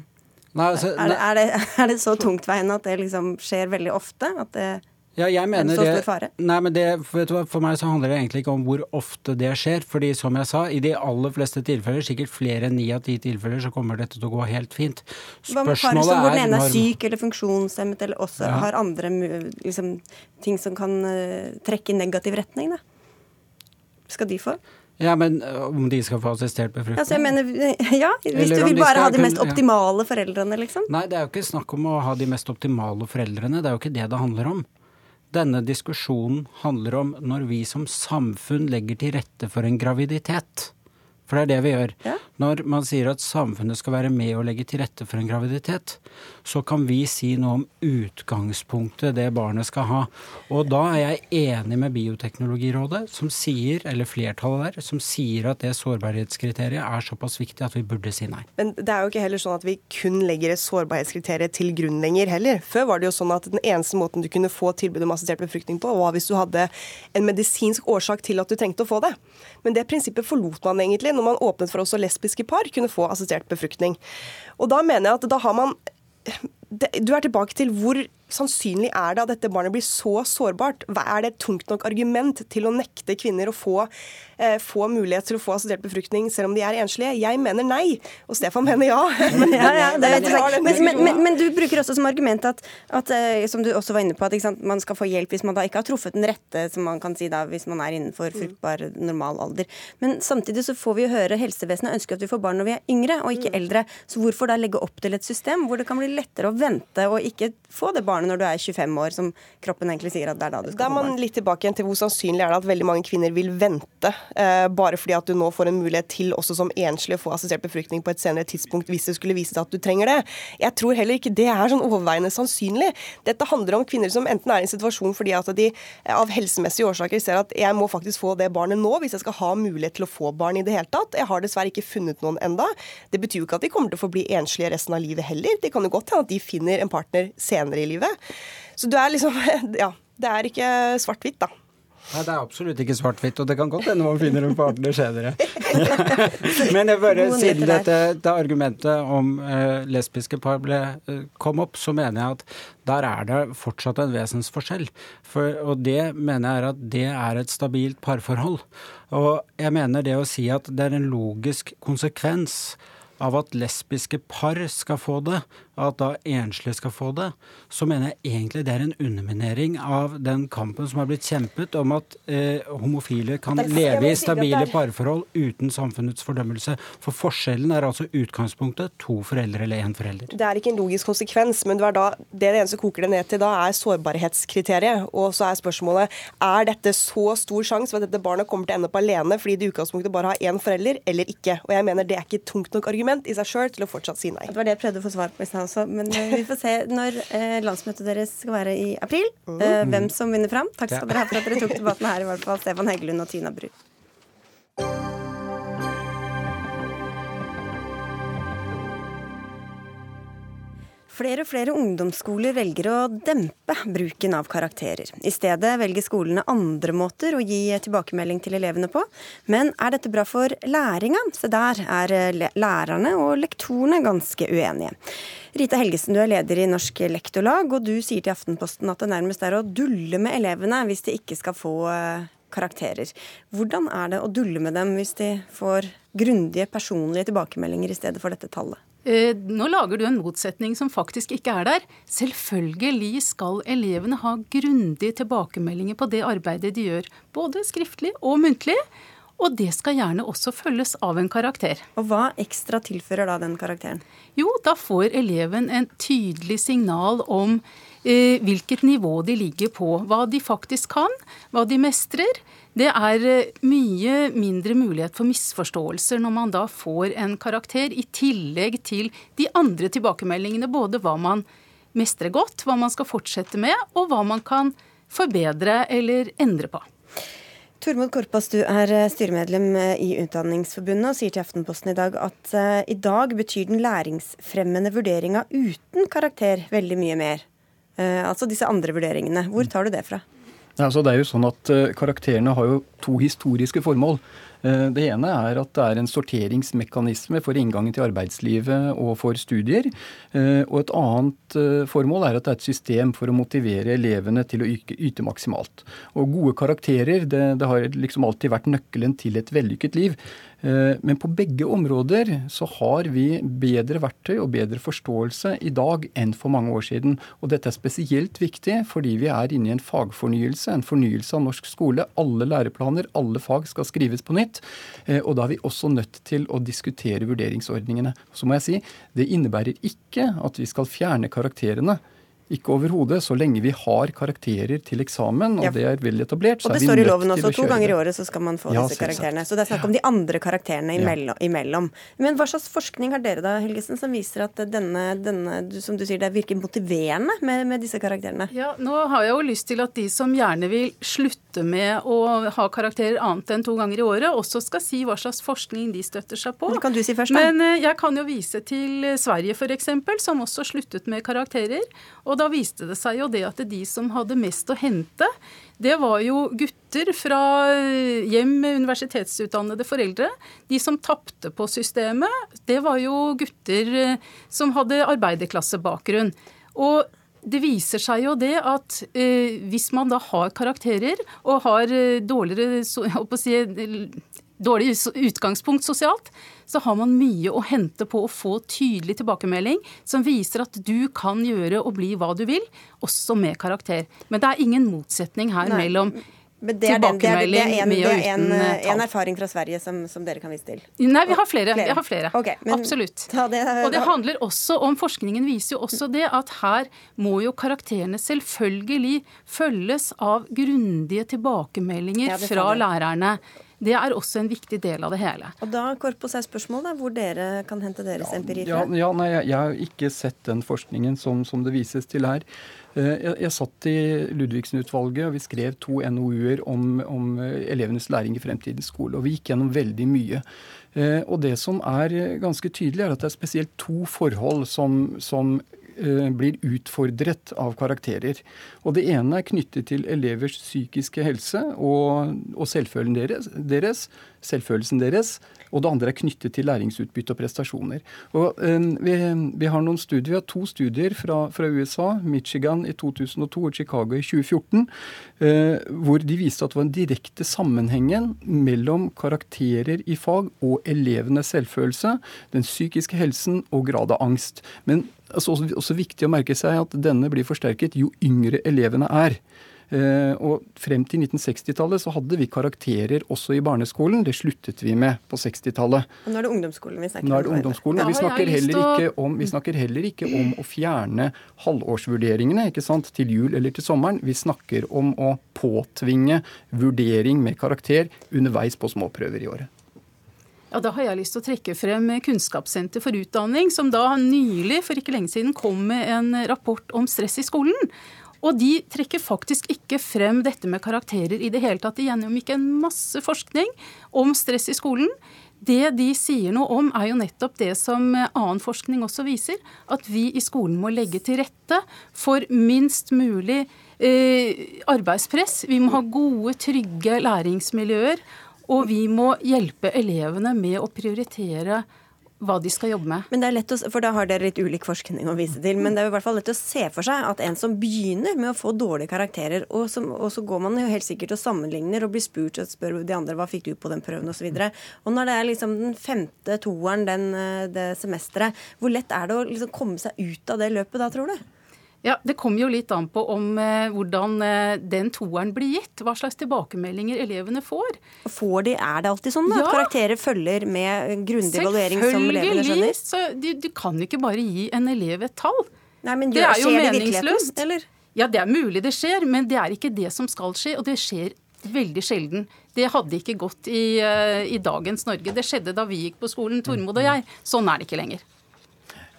Nei, altså, Er det, er, det, er det så tungtveiende at det liksom skjer veldig ofte? At det Ja, jeg mener så det, stor fare? Nei, men det, vet du hva, For meg så handler det egentlig ikke om hvor ofte det skjer. fordi som jeg sa, i de aller fleste tilfeller, sikkert flere enn ni av ti tilfeller, så kommer dette til å gå helt fint. Hva med par som hvor den ene er syk eller funksjonshemmet, eller også Ja. har andre liksom, ting som kan eh, trekke i negativ retning? Da? Skal de få? Ja, men øh, om de skal få assistert befruktning? Altså, jeg mener, ja, Hvis du vil bare skal ha de mest mest ja. optimale foreldrene, liksom. Nei, det er jo ikke snakk om å ha de mest optimale foreldrene. Det er jo ikke det det handler om. Denne diskusjonen handler om når vi som samfunn legger til rette for en graviditet. For det er det vi gjør. Ja. Når man sier at samfunnet skal være med og legge til rette for en graviditet, så kan vi si noe om utgangspunktet det barnet skal ha. Og da er jeg enig med Bioteknologirådet, som sier, eller flertallet der, som sier at det sårbarhetskriteriet er såpass viktig at vi burde si nei. Men det er jo ikke heller sånn at vi kun legger et sårbarhetskriterium til grunn lenger heller. Før var det jo sånn at den eneste måten du kunne få tilbud om assistert befruktning på, var hvis du hadde en medisinsk årsak til at du trengte å få det. Men det prinsippet forlot man egentlig når man åpnet for også lesbiske par kunne få assistert befruktning. Og da mener jeg at da har man Du er tilbake til hvor sannsynlig er det at dette barnet blir så sårbart? Er det et tungt nok argument til å nekte kvinner å få, eh, få mulighet til å få assistert befruktning selv om de er enslige? Jeg mener nei, og Stefan mener ja. Men, Ja, ja, du bruker også som argument at, at eh, som du også var inne på, at sant, man skal få hjelp hvis man da ikke har truffet den rette, som man kan si da, hvis man er innenfor fruktbar normal alder. Men samtidig så får vi jo høre helsevesenet ønsker at vi får barn når vi er yngre og ikke eldre. Så hvorfor da legge opp til et system hvor det kan bli lettere å vente og ikke få det barnet når du er 25 år, som kroppen egentlig sier at det er da du Da skal er få man barn? litt tilbake igjen til hvor sannsynlig er det at veldig mange kvinner vil vente, eh, bare fordi at du nå får en mulighet til også som enslig å få assistert befruktning på et senere tidspunkt hvis det skulle vise seg at du trenger det. Jeg tror heller ikke det er sånn overveiende sannsynlig. Dette handler om kvinner som enten er i en situasjon fordi at de eh, av helsemessige årsaker ser at jeg må faktisk få det barnet nå hvis jeg skal ha mulighet til å få barn i det hele tatt. Jeg har dessverre ikke funnet noen enda. Det betyr jo ikke at de kommer til å forbli enslige resten av livet heller. Det kan jo godt hende at de finner en partner senere i livet. Så du er liksom Ja. Det er ikke svart-hvitt, da. Nei, det er absolutt ikke svart-hvitt, og det kan godt hende man finner en partner senere. Men jeg bare, siden dette, det argumentet om eh, lesbiske par ble, eh, kom opp, så mener jeg at der er det fortsatt en vesensforskjell. For, og det mener jeg er at det er et stabilt parforhold. Og jeg mener det å si at det er en logisk konsekvens av at lesbiske par skal få det, at da enslige skal få det, så mener jeg egentlig det er en underminering av den kampen som har blitt kjempet om at eh, homofile kan er- leve i stabile parforhold uten samfunnets fordømmelse. For forskjellen er altså utgangspunktet to foreldre eller én forelder. Det er ikke en logisk konsekvens, men det, er da, det det eneste koker det ned til da, er sårbarhetskriteriet. Og så er spørsmålet er dette så stor sjanse for at dette barnet kommer til å ende opp alene fordi det i utgangspunktet bare har én forelder, eller ikke. Og jeg mener det er ikke et tungt nok argument i seg sjøl til å fortsatt si nei. Det var det jeg prøvde å få svar på i stad også. Men eh, vi får se når eh, landsmøtet deres skal være i april, eh, hvem som vinner fram. Takk skal dere ha for at dere tok debatten her, i hvert fall. Stefan Heggelund og Tina Bru. Flere og flere ungdomsskoler velger å dempe bruken av karakterer. I stedet velger skolene andre måter å gi tilbakemelding til elevene på. Men er dette bra for læringa? Se der er lærerne og lektorene ganske uenige. Rita Helgesen, du er leder i Norsk Lektorlag, og du sier til Aftenposten at det nærmest er å dulle med elevene hvis de ikke skal få eh, karakterer. Hvordan er det å dulle med dem hvis de får grundige personlige tilbakemeldinger i stedet for dette tallet? Eh, nå lager du en motsetning som faktisk ikke er der. Selvfølgelig skal elevene ha grundige tilbakemeldinger på det arbeidet de gjør, både skriftlig og muntlig. Og det skal gjerne også følges av en karakter. Og hva ekstra tilfører da den karakteren? Jo, da får eleven en tydelig signal om eh, hvilket nivå de ligger på. Hva de faktisk kan, hva de mestrer. Det er eh, mye mindre mulighet for misforståelser når man da får en karakter, i tillegg til de andre tilbakemeldingene. Både hva man mestrer godt, hva man skal fortsette med, og hva man kan forbedre eller endre på. Tormod Korpas, du er eh, styremedlem eh, i Utdanningsforbundet og sier til Aftenposten i dag at uh, i dag betyr den læringsfremmende vurderinga uten karakter veldig mye mer. Altså disse andre vurderingene. Hvor tar du det fra? Ja, altså det er jo sånn at Karakterene har jo to historiske formål. Eh, det ene er at det er en sorteringsmekanisme for inngangen til arbeidslivet og for studier. Eh, og et annet eh, formål er at det er et system for å motivere elevene til å yte maksimalt. Og gode karakterer det, det har liksom alltid vært nøkkelen til et vellykket liv. Men på begge områder så har vi bedre verktøy og bedre forståelse i dag enn for mange år siden. Og dette er spesielt viktig fordi vi er inne i en fagfornyelse, en fornyelse av norsk skole. Alle læreplaner, alle fag skal skrives på nytt nytt. Eh, og da er vi også nødt til å diskutere vurderingsordningene. Så må jeg si, det innebærer ikke at vi skal fjerne karakterene. Ikke overhodet. Så lenge vi har karakterer til eksamen, og ja. det er vel etablert, så er vi nødt til å kjøre det. Og det står i loven også, to ganger i året så skal man få ja, disse karakterene. Så det er snakk om de andre karakterene imellom. Ja. imellom. Men hva slags forskning har dere da, Helgesen, som viser at denne, denne som du sier, det virker motiverende med, med, disse karakterene? Ja, nå har jeg jo lyst til at de som gjerne vil slutte med å ha karakterer annet enn to ganger i året, også skal si hva slags forskning de støtter seg på. Det kan du si først, da. Men eh, jeg kan jo vise til Sverige, f.eks., som også sluttet med karakterer. Og da viste det seg jo det at de som hadde mest å hente, det var jo gutter fra hjem med universitetsutdannede foreldre. De som tapte på systemet, det var jo gutter eh, som hadde arbeiderklassebakgrunn. Og det viser seg jo det at eh, hvis man da har karakterer og har eh, dårligere så, si, dårlig utgangspunkt sosialt, så har man mye å hente på å få tydelig tilbakemelding som viser at du kan gjøre og bli hva du vil, også med karakter. Men det er ingen motsetning her Nei. mellom men det er, den, det, er, det er en, det er en, eh, en, erfaring fra Sverige som, som, dere kan vise til? Nei, vi har flere. flere. Vi har flere. Okay, Absolutt. og det handler også om Forskningen viser jo også det at her må jo karakterene selvfølgelig følges av grundige tilbakemeldinger ja, fra lærerne. Det er også en viktig del av det hele. Og da Korpos er spørsmålet hvor dere kan hente deres ja, empiri fra? Ja, ja, nei, jeg, jeg, har ikke sett den forskningen som, som det vises til her. Eh, jeg, jeg satt i Ludvigsen-utvalget, og vi skrev to NOU-er om, om, elevenes læring i fremtidens skole. Og vi gikk gjennom veldig mye. Eh, og det som er ganske tydelig, er at det er spesielt to forhold som, som Eh, blir utfordret av karakterer. Og Det ene er knyttet til elevers psykiske helse og, og deres, deres, selvfølelsen deres. Og det andre er knyttet til læringsutbytte og prestasjoner. Og eh, vi, vi, har noen studier, vi har to studier fra, fra, USA, Michigan i 2002 og Chicago i 2014, eh, hvor de viste at det var en direkte sammenhengen mellom karakterer i fag og elevenes selvfølelse, den psykiske helsen og grad av angst. Men altså, også, også viktig å merke seg at denne blir forsterket jo yngre elevene er. Eh, og frem til 1960-tallet så hadde vi karakterer også i barneskolen. Det sluttet vi med på 60-tallet. Nå er det ungdomsskolen vi snakker om. Nå er det ungdomsskolen, og vi snakker, om, vi snakker, heller ikke om å fjerne halvårsvurderingene ikke sant, til jul eller til sommeren. Vi snakker om å påtvinge vurdering med karakter underveis på småprøver i året. Ja, Da har jeg lyst til å trekke frem Kunnskapssenter for utdanning, som da nylig, for ikke lenge siden, kom med en rapport om stress i skolen. Og de trekker faktisk ikke frem dette med karakterer i det hele tatt. De gjennomgikk en masse forskning om stress i skolen. Det de sier noe om, er jo nettopp det som annen forskning også viser. At vi i skolen må legge til rette for minst mulig eh, arbeidspress. Vi må ha gode, trygge læringsmiljøer. Og vi må hjelpe elevene med å prioritere hva de skal jobbe med. Men det er lett å, for Da har dere litt ulik forskning å vise til, men det er jo i hvert fall lett å se for seg at en som begynner med å få dårlige karakterer, og, som, og så går man jo helt sikkert og sammenligner og blir spurt og spør de andre hva fikk du på den prøven osv. Og, og når det er liksom den femte toeren den, eh, det semesteret, hvor lett er det å liksom komme seg ut av det løpet da, tror du? Ja, Det kommer jo litt an på om eh, hvordan eh, den toeren blir gitt. Hva slags tilbakemeldinger elevene får. Får de, Er det alltid sånn ja. at karakterer følger med grundig evaluering som elevene skjønner? Selvfølgelig. du, du kan ikke bare gi en elev et tall. Nei, men gjør, det er jo skjer meningsløst. Det eller? Ja, det er mulig det skjer, men det er ikke det som skal skje. Og det skjer veldig sjelden. Det hadde ikke gått i, uh, i dagens Norge. Det skjedde da vi gikk på skolen, Tormod og jeg. Sånn er det ikke lenger.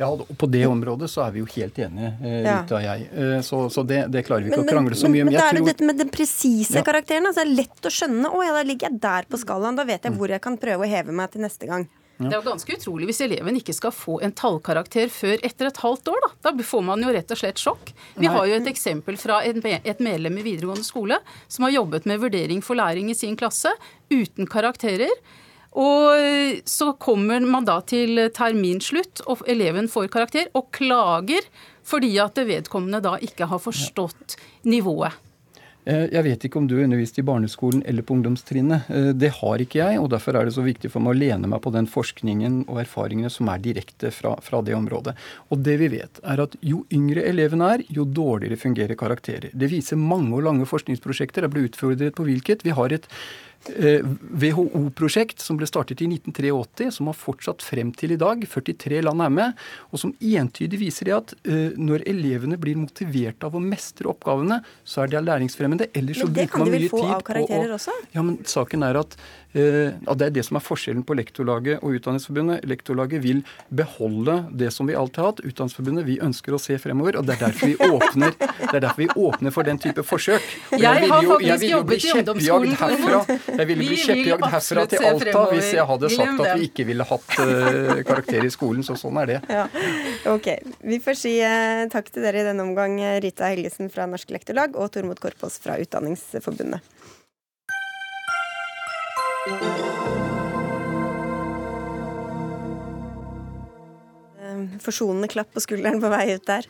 Ja, og På det området så er vi jo helt enige, eh, Rita og jeg. Eh, så, så det, det, klarer vi ikke men, å krangle så mye om. Men, men, det er dette med den presise ja. karakteren. Altså, det er lett å skjønne. Å ja, da ligger jeg der på skalaen. Da vet jeg mm. hvor jeg kan prøve å heve meg til neste gang. Ja. Det er jo ganske utrolig hvis eleven ikke skal få en tallkarakter før etter et halvt år. Da, da får man jo rett og slett sjokk. Vi har jo et eksempel fra et medlem i videregående skole som har jobbet med vurdering for læring i sin klasse uten karakterer. Og så kommer man da til terminslutt, og eleven får karakter, og klager fordi at vedkommende da ikke har forstått nivået. Eh, jeg vet ikke om du har undervist i barneskolen eller på ungdomstrinnet. Eh, det har ikke jeg, og derfor er det så viktig for meg å lene meg på den forskningen og erfaringene som er direkte fra, fra det området. Og det vi vet, er at jo yngre elevene er, jo dårligere fungerer karakterer. Det viser mange og lange forskningsprosjekter. Jeg ble utfordret på hvilket. Vi har et WHO-prosjekt eh, som ble startet i 1983, som har fortsatt frem til i dag. 43 land er med. Og som entydig viser det at uh, når elevene blir motivert av å mestre oppgavene, så er det læringsfremmende. Ellers så bruker man mye tid på Men det kan de vel få av karakterer også? Ja, men saken er at uh, Det er det som er forskjellen på Lektorlaget og Utdanningsforbundet. Lektorlaget vil beholde det som vi alltid har hatt. Utdanningsforbundet vi ønsker å se fremover. Og det er derfor vi åpner, det er derfor vi åpner for den type forsøk. Jeg, jeg har faktisk jobbet i ungdomsskolen. Herfra. Jeg ville bli kjeppjagd herfra til Alta hvis jeg hadde sagt at vi ikke ville hatt uh, karakter i skolen. Så sånn er det. Ja. Ok. Vi får si uh, takk til dere i denne omgang, Rita Helgesen fra Norsk Lektorlag og Tormod Korpås fra Utdanningsforbundet. Thank you. Forsonende klapp på skulderen på vei ut der.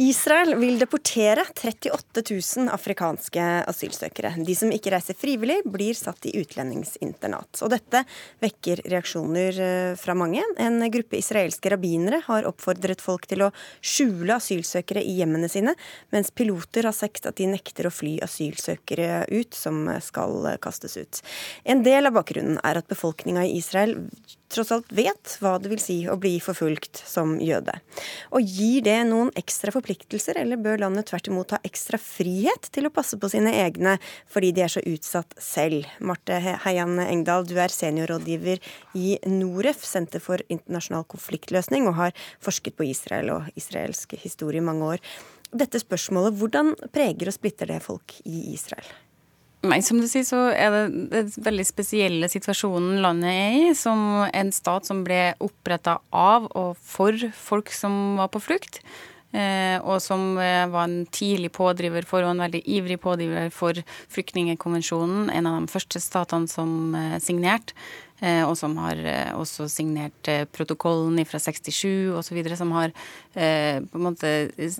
Israel vil deportere 38 000 afrikanske asylsøkere. De som ikke reiser frivillig, blir satt i utlendingsinternat. Og dette vekker reaksjoner eh, fra mange. En gruppe israelske rabbinere har oppfordret folk til å skjule asylsøkere i hjemmene sine, mens piloter har sagt at de nekter å fly asylsøkere ut som skal kastes ut. En del av bakgrunnen er at befolkninga i Israel tross alt vet hva det vil si å bli forfulgt som jøde. Og Gir det noen ekstra forpliktelser, eller bør landet tvert imot ha ekstra frihet til å passe på sine egne fordi de er så utsatt selv? Marte Heian Engdahl, du er seniorrådgiver i Noref, Senter for internasjonal konfliktløsning, og har forsket på Israel og israelsk historie i mange år. Dette spørsmålet, hvordan preger og splitter det folk i Israel? Nei, som du sier, så er det den veldig spesielle situasjonen landet er i, som en stat som ble oppretta av og for folk som var på flukt. Eh, og som eh, var en tidlig pådriver for, og en veldig ivrig pådriver for flyktningkonvensjonen. En av de første statene som eh, signerte. Og som har også signert protokollen fra 67 osv., som har på en måte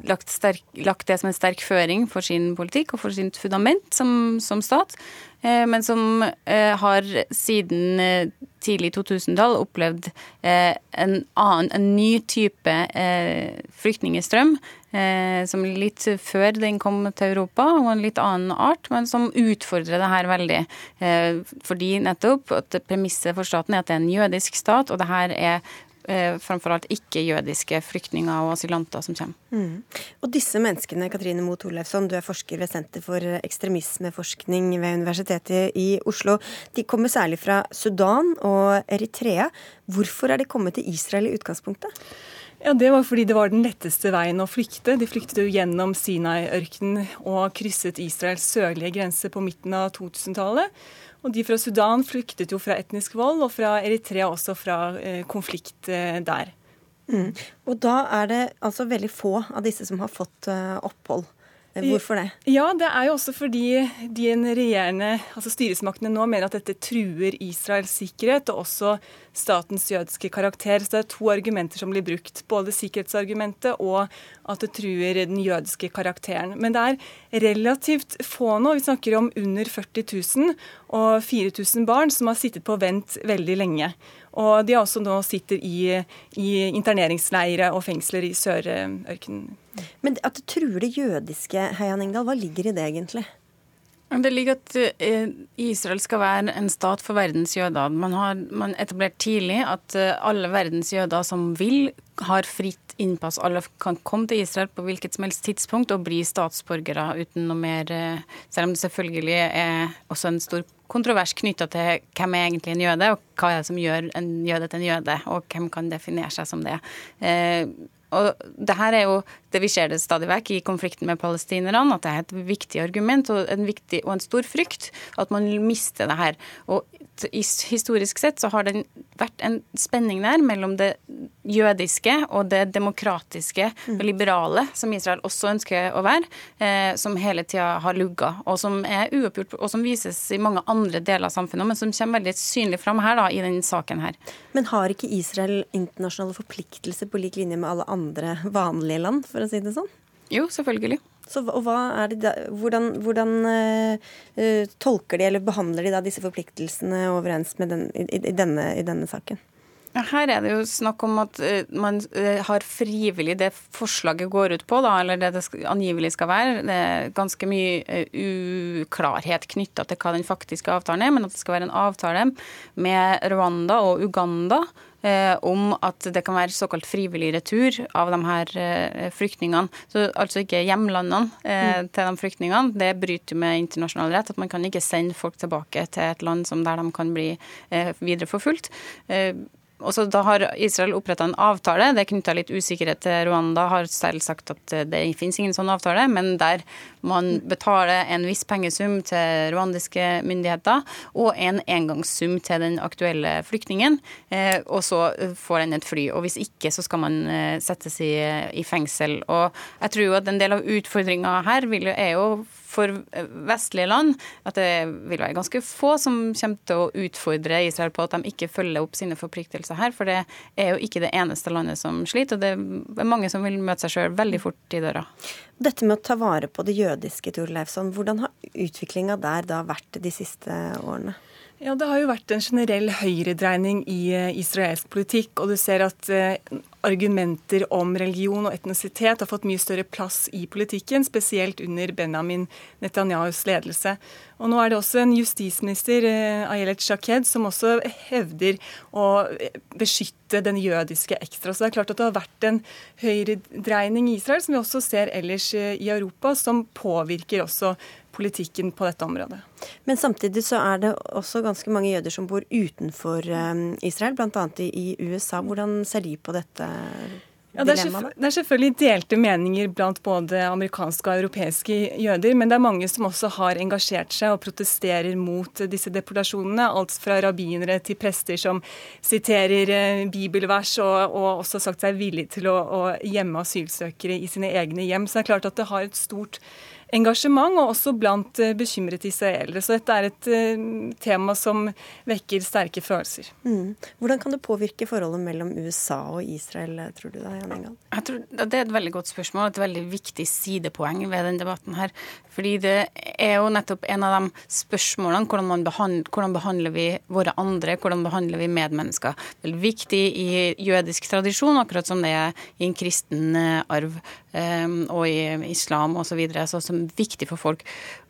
lagt, sterk, lagt, det som en sterk føring for sin politikk og for sitt fundament som, som stat. Men som har siden tidlig 2000-tall opplevd en annen, en ny type flyktningestrøm eh, som litt før den kom til Europa, og en litt annen art, men som utfordrer det her veldig. Eh, fordi nettopp at premisset for staten er at det er en jødisk stat, og det her er eh, framfor alt ikke-jødiske flyktninger og asylanter som kommer. Mm. Og disse menneskene, Katrine Moe Torleifsson, du er forsker ved Senter for ekstremismeforskning ved Universitetet i Oslo. De kommer særlig fra Sudan og Eritrea. Hvorfor er de kommet til Israel i utgangspunktet? Ja, Det var fordi det var den letteste veien å flykte. De flyktet jo gjennom Sinai-ørkenen og krysset Israels sørlige grense på midten av 2000-tallet. Og de fra Sudan flyktet jo fra etnisk vold, og fra Eritrea også fra eh, konflikt eh, der. Mm. Og da er det altså veldig få av disse som har fått eh, opphold. Hvorfor det? Ja, Det er jo også fordi de regjerende, altså styresmaktene nå mener at dette truer Israels sikkerhet, og også statens jødiske karakter. Så det er to argumenter som blir brukt. Både sikkerhetsargumentet og at det truer den jødiske karakteren. Men det er relativt få nå. Vi snakker om under 40 000 og 4000 barn som har sittet på vent veldig lenge. Og de også nå sitter i, i interneringsleire og fengsler i Sørørkenen. Men at det truer det jødiske, Heian Engdahl, hva ligger i det egentlig? Det ligger at eh, Israel skal være en stat for verdens jøder. Man har man etablert tidlig at eh, alle verdens jøder som vil, har fritt innpass. Alle kan komme til Israel på hvilket som helst tidspunkt og bli statsborgere uten noe mer eh, Selv om det selvfølgelig er også en stor kontrovers knytta til hvem er egentlig en jøde, og hva er det som gjør en jøde til en jøde, og hvem kan definere seg som det. Og det her er jo det vi ser det stadig vekk i konflikten med palestinerne, at det er et viktig argument og en, viktig, og en stor frykt at man mister det her. Og historisk sett så har det vært en spenning der mellom det jødiske og det demokratiske og liberale, som Israel også ønsker å være, eh, som hele tida har lugga, og som er uoppgjort, og som vises i mange andre deler av samfunnet, men som kommer veldig synlig fram her da, i denne saken her. Men har ikke Israel internasjonale forpliktelser på lik linje med alle andre vanlige land, for å si det sånn? Jo, selvfølgelig. Så, da, hvordan, hvordan uh, tolker de eller behandler de da disse forpliktelsene overens med den, i, i, denne, i denne saken? Her er det jo snakk om at man har frivillig det forslaget går ut på, da, eller det det angivelig skal være. Det er ganske mye uklarhet knytta til hva den faktiske avtalen er, men at det skal være en avtale med Rwanda og Uganda Eh, om at det kan være såkalt frivillig retur av de her eh, flyktningene. Så altså ikke hjemlandene eh, mm. til de flyktningene. Det bryter med internasjonal rett. At man kan ikke sende folk tilbake til et land som der de kan bli videre forfulgt. Og så Da har Israel oppretta en avtale. Det er knytta litt usikkerhet til Rwanda. Har selv sagt at det finnes ingen sånn avtale, men der man betaler en viss pengesum til rwandiske myndigheter og en engangssum til den aktuelle flyktningen, eh, og så får den et fly. Og hvis ikke, så skal man eh, settes i, i fengsel. Og jeg tror jo at en del av utfordringa her er jo for vestlige land at det vil være ganske få som kommer til å utfordre Israel på at de ikke følger opp sine forpliktelser her. For det er jo ikke det eneste landet som sliter, og det er mange som vil møte seg sjøl veldig fort i døra. Dette med å ta vare på det jødiske, Tor Leifson, hvordan har utviklinga der da vært de siste årene? Ja, Det har jo vært en generell høyredreining i eh, israelsk politikk. Og du ser at eh, argumenter om religion og etnisitet har fått mye større plass i politikken, spesielt under Benjamin Netanyahus ledelse. Og nå er det også en justisminister, eh, Ayelet Shaked, som også hevder å beskytte den jødiske ekstra. Så det er klart at det har vært en høyredreining i Israel, som vi også ser ellers i Europa, som påvirker også politikken på dette området. Men samtidig så er det også ganske mange jøder som bor utenfor eh, Israel, bl.a. i USA. Hvordan ser de på dette? Ja, det, er det er selvfølgelig delte meninger blant både amerikanske og europeiske jøder, men det er mange som også har engasjert seg og protesterer mot disse deportasjonene. Alt fra rabbinere til prester som siterer eh, bibelvers, og, og også sagt seg villig til å, å gjemme asylsøkere i sine egne hjem. Så det er klart at det har et stort engasjement, og også blant bekymrede israelere. Så dette er et eh, tema som vekker sterke følelser. Mm. Hvordan kan det påvirke forholdet mellom USA og Israel, tror du da, Jan Engal? Jeg tror Det er et veldig godt spørsmål, et veldig viktig sidepoeng ved denne debatten her. Fordi det er jo nettopp en av de spørsmålene hvordan, behandler, hvordan behandler vi våre andre, hvordan behandler vi medmennesker. Det er viktig i jødisk tradisjon, akkurat som det er i en kristen eh, arv og i islam osv. Så, videre, så som viktig for folk.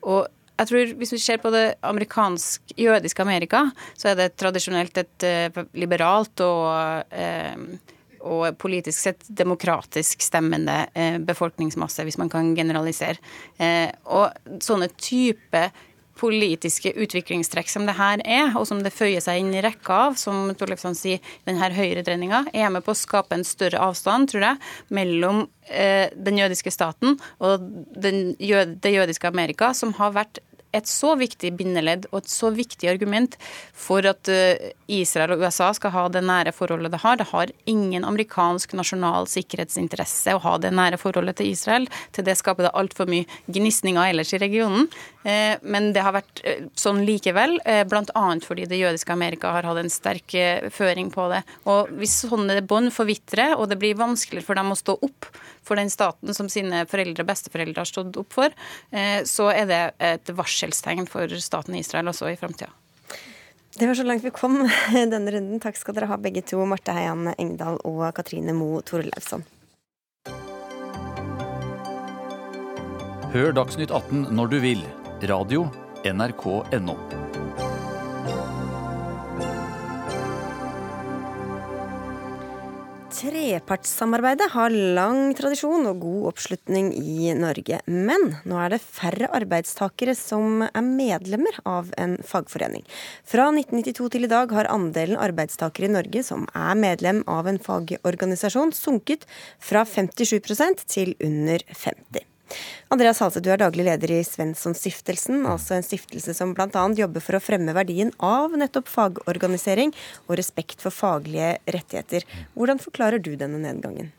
Og jeg tror Hvis vi ser på det amerikansk-jødiske Amerika, så er det tradisjonelt et uh, liberalt og, uh, og politisk sett demokratisk stemmende uh, befolkningsmasse, hvis man kan generalisere. og sånne type politiske utviklingstrekk som det her er, og som det føyer seg inn i rekka av, som Torleifsson sier, denne høyredreininga, er med på å skape en større avstand, tror jeg, mellom eh, den jødiske staten og den, det jødiske Amerika, som har vært et så viktig bindeledd og et så viktig argument for at eh, Israel og USA skal ha det nære forholdet det har. Det har ingen amerikansk nasjonal sikkerhetsinteresse å ha det nære forholdet til Israel. Til det skaper det altfor mye gnisninger ellers i regionen. Eh, men det har vært eh, sånn likevel, bl.a. fordi det jødiske Amerika har hatt en sterk føring på det. Og Hvis sånne bånd forvitrer, og det blir vanskeligere for dem å stå opp for den staten som sine foreldre og besteforeldre har stått opp for, så er det et varselstegn for staten Israel også i framtida. Det var så langt vi kom denne runden. Takk skal dere ha begge to, Marte Heian Engdahl og Katrine Moe Torleifsson. Hør Dagsnytt 18 når du vil. Radio NRK.no. Trepartssamarbeidet har lang tradisjon og god oppslutning i Norge. Men nå er det færre arbeidstakere som er medlemmer av en fagforening. Fra 1992 til i dag har andelen arbeidstakere i Norge som er medlem av en fagorganisasjon, sunket fra 57% til under 50 Andreas Halse, du er daglig leder i Svensson-stiftelsen, altså en stiftelse som bl.a. jobber for å fremme verdien av nettopp fagorganisering og respekt for faglige rettigheter. Hvordan forklarer du denne nedgangen?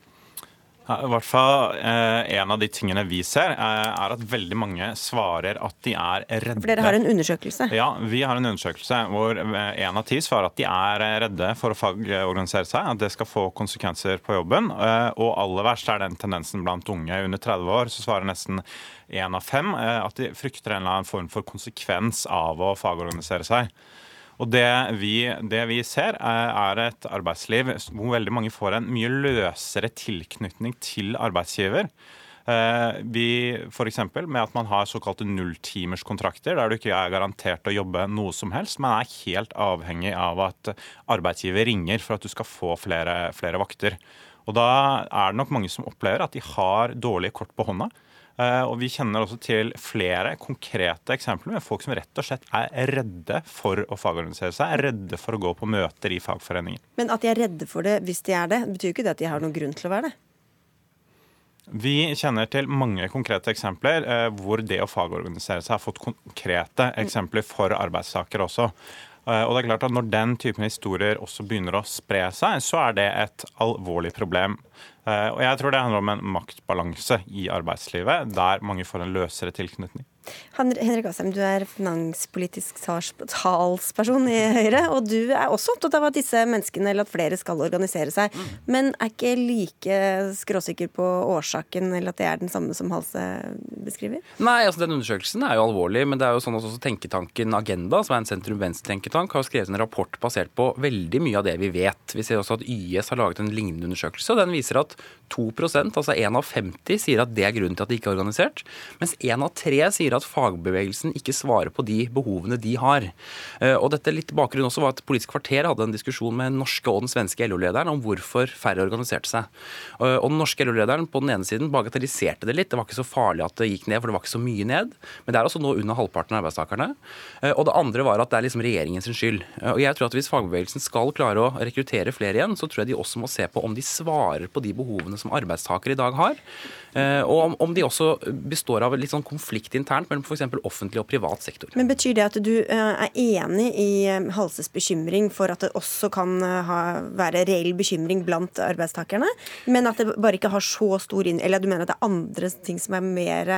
I hvert fall eh, En av de tingene vi ser, eh, er at veldig mange svarer at de er redde. For dere har en undersøkelse? Ja, vi har en undersøkelse hvor eh, en av ti svarer at de er redde for å fagorganisere seg. At det skal få konsekvenser på jobben. Og aller verst er den tendensen blant unge under 30 år. Så svarer nesten én av fem at de frykter en eller annen form for konsekvens av å fagorganisere seg. Og det vi, det vi, ser, er et arbeidsliv hvor veldig mange får en mye løsere tilknytning til arbeidsgiver. Eh, vi F.eks. med at man har såkalte nulltimerskontrakter, der du ikke er garantert å jobbe noe som helst, men er helt avhengig av at arbeidsgiver ringer for at du skal få flere, flere vakter. Og Da er det nok mange som opplever at de har dårlige kort på hånda. Eh, og Vi kjenner også til flere konkrete eksempler med folk som rett og slett er redde for å fagorganisere seg, er redde for å gå på møter i fagforeningen. Men at de er redde for det hvis de er det, betyr ikke det at de har noen grunn til å være det? Vi kjenner til mange konkrete eksempler eh, hvor det å fagorganisere seg har fått konkrete eksempler for arbeidstakere også. Eh, og det er klart at Når den typen historier også begynner å spre seg, så er det et alvorlig problem. Eh, og jeg tror det handler om en maktbalanse i arbeidslivet, der mange får en løsere tilknytning. Henrik Asheim, du er finanspolitisk talsperson i Høyre. Og du er også opptatt av at disse menneskene, eller at flere skal organisere seg. Mm. Men er ikke like skråsikker på årsaken, eller at det er den samme som Halse beskriver? Nei, altså den undersøkelsen er jo alvorlig. Men det er jo sånn at også tenketanken Agenda, som er en sentrum-venstre-tenketank, har skrevet en rapport basert på veldig mye av det vi vet. Vi ser også at YS har laget en lignende undersøkelse, og den viser at 2% altså 1 av 50, sier at det er grunnen til at de ikke er organisert. Mens 1 av 3 sier at fagbevegelsen ikke svarer på de behovene de har. Eh, og dette litt bakgrunnen også var at Politisk kvarter hadde en diskusjon med den norske og den svenske LO-lederen om hvorfor færre organiserte seg. Eh, og den norske LO-lederen på den ene siden bagatelliserte det litt. Det var ikke så farlig at det gikk ned, for det var ikke så mye ned. Men det er altså nå under halvparten av arbeidstakerne. Eh, og det andre var at det er liksom regjeringens skyld. Og jeg tror at hvis fagbevegelsen skal klare å rekruttere flere igjen, så tror jeg de også må se på om de svarer på de behovene som arbeidstakere i dag har. Og om de også består av litt sånn konflikt internt mellom f.eks. offentlig og privat sektor. Men Betyr det at du eh, er enig i eh, Halses bekymring for at det også kan eh, ha, være reell bekymring blant arbeidstakerne, men at det bare ikke har så stor inn... Eller du mener at det er andre ting som er mer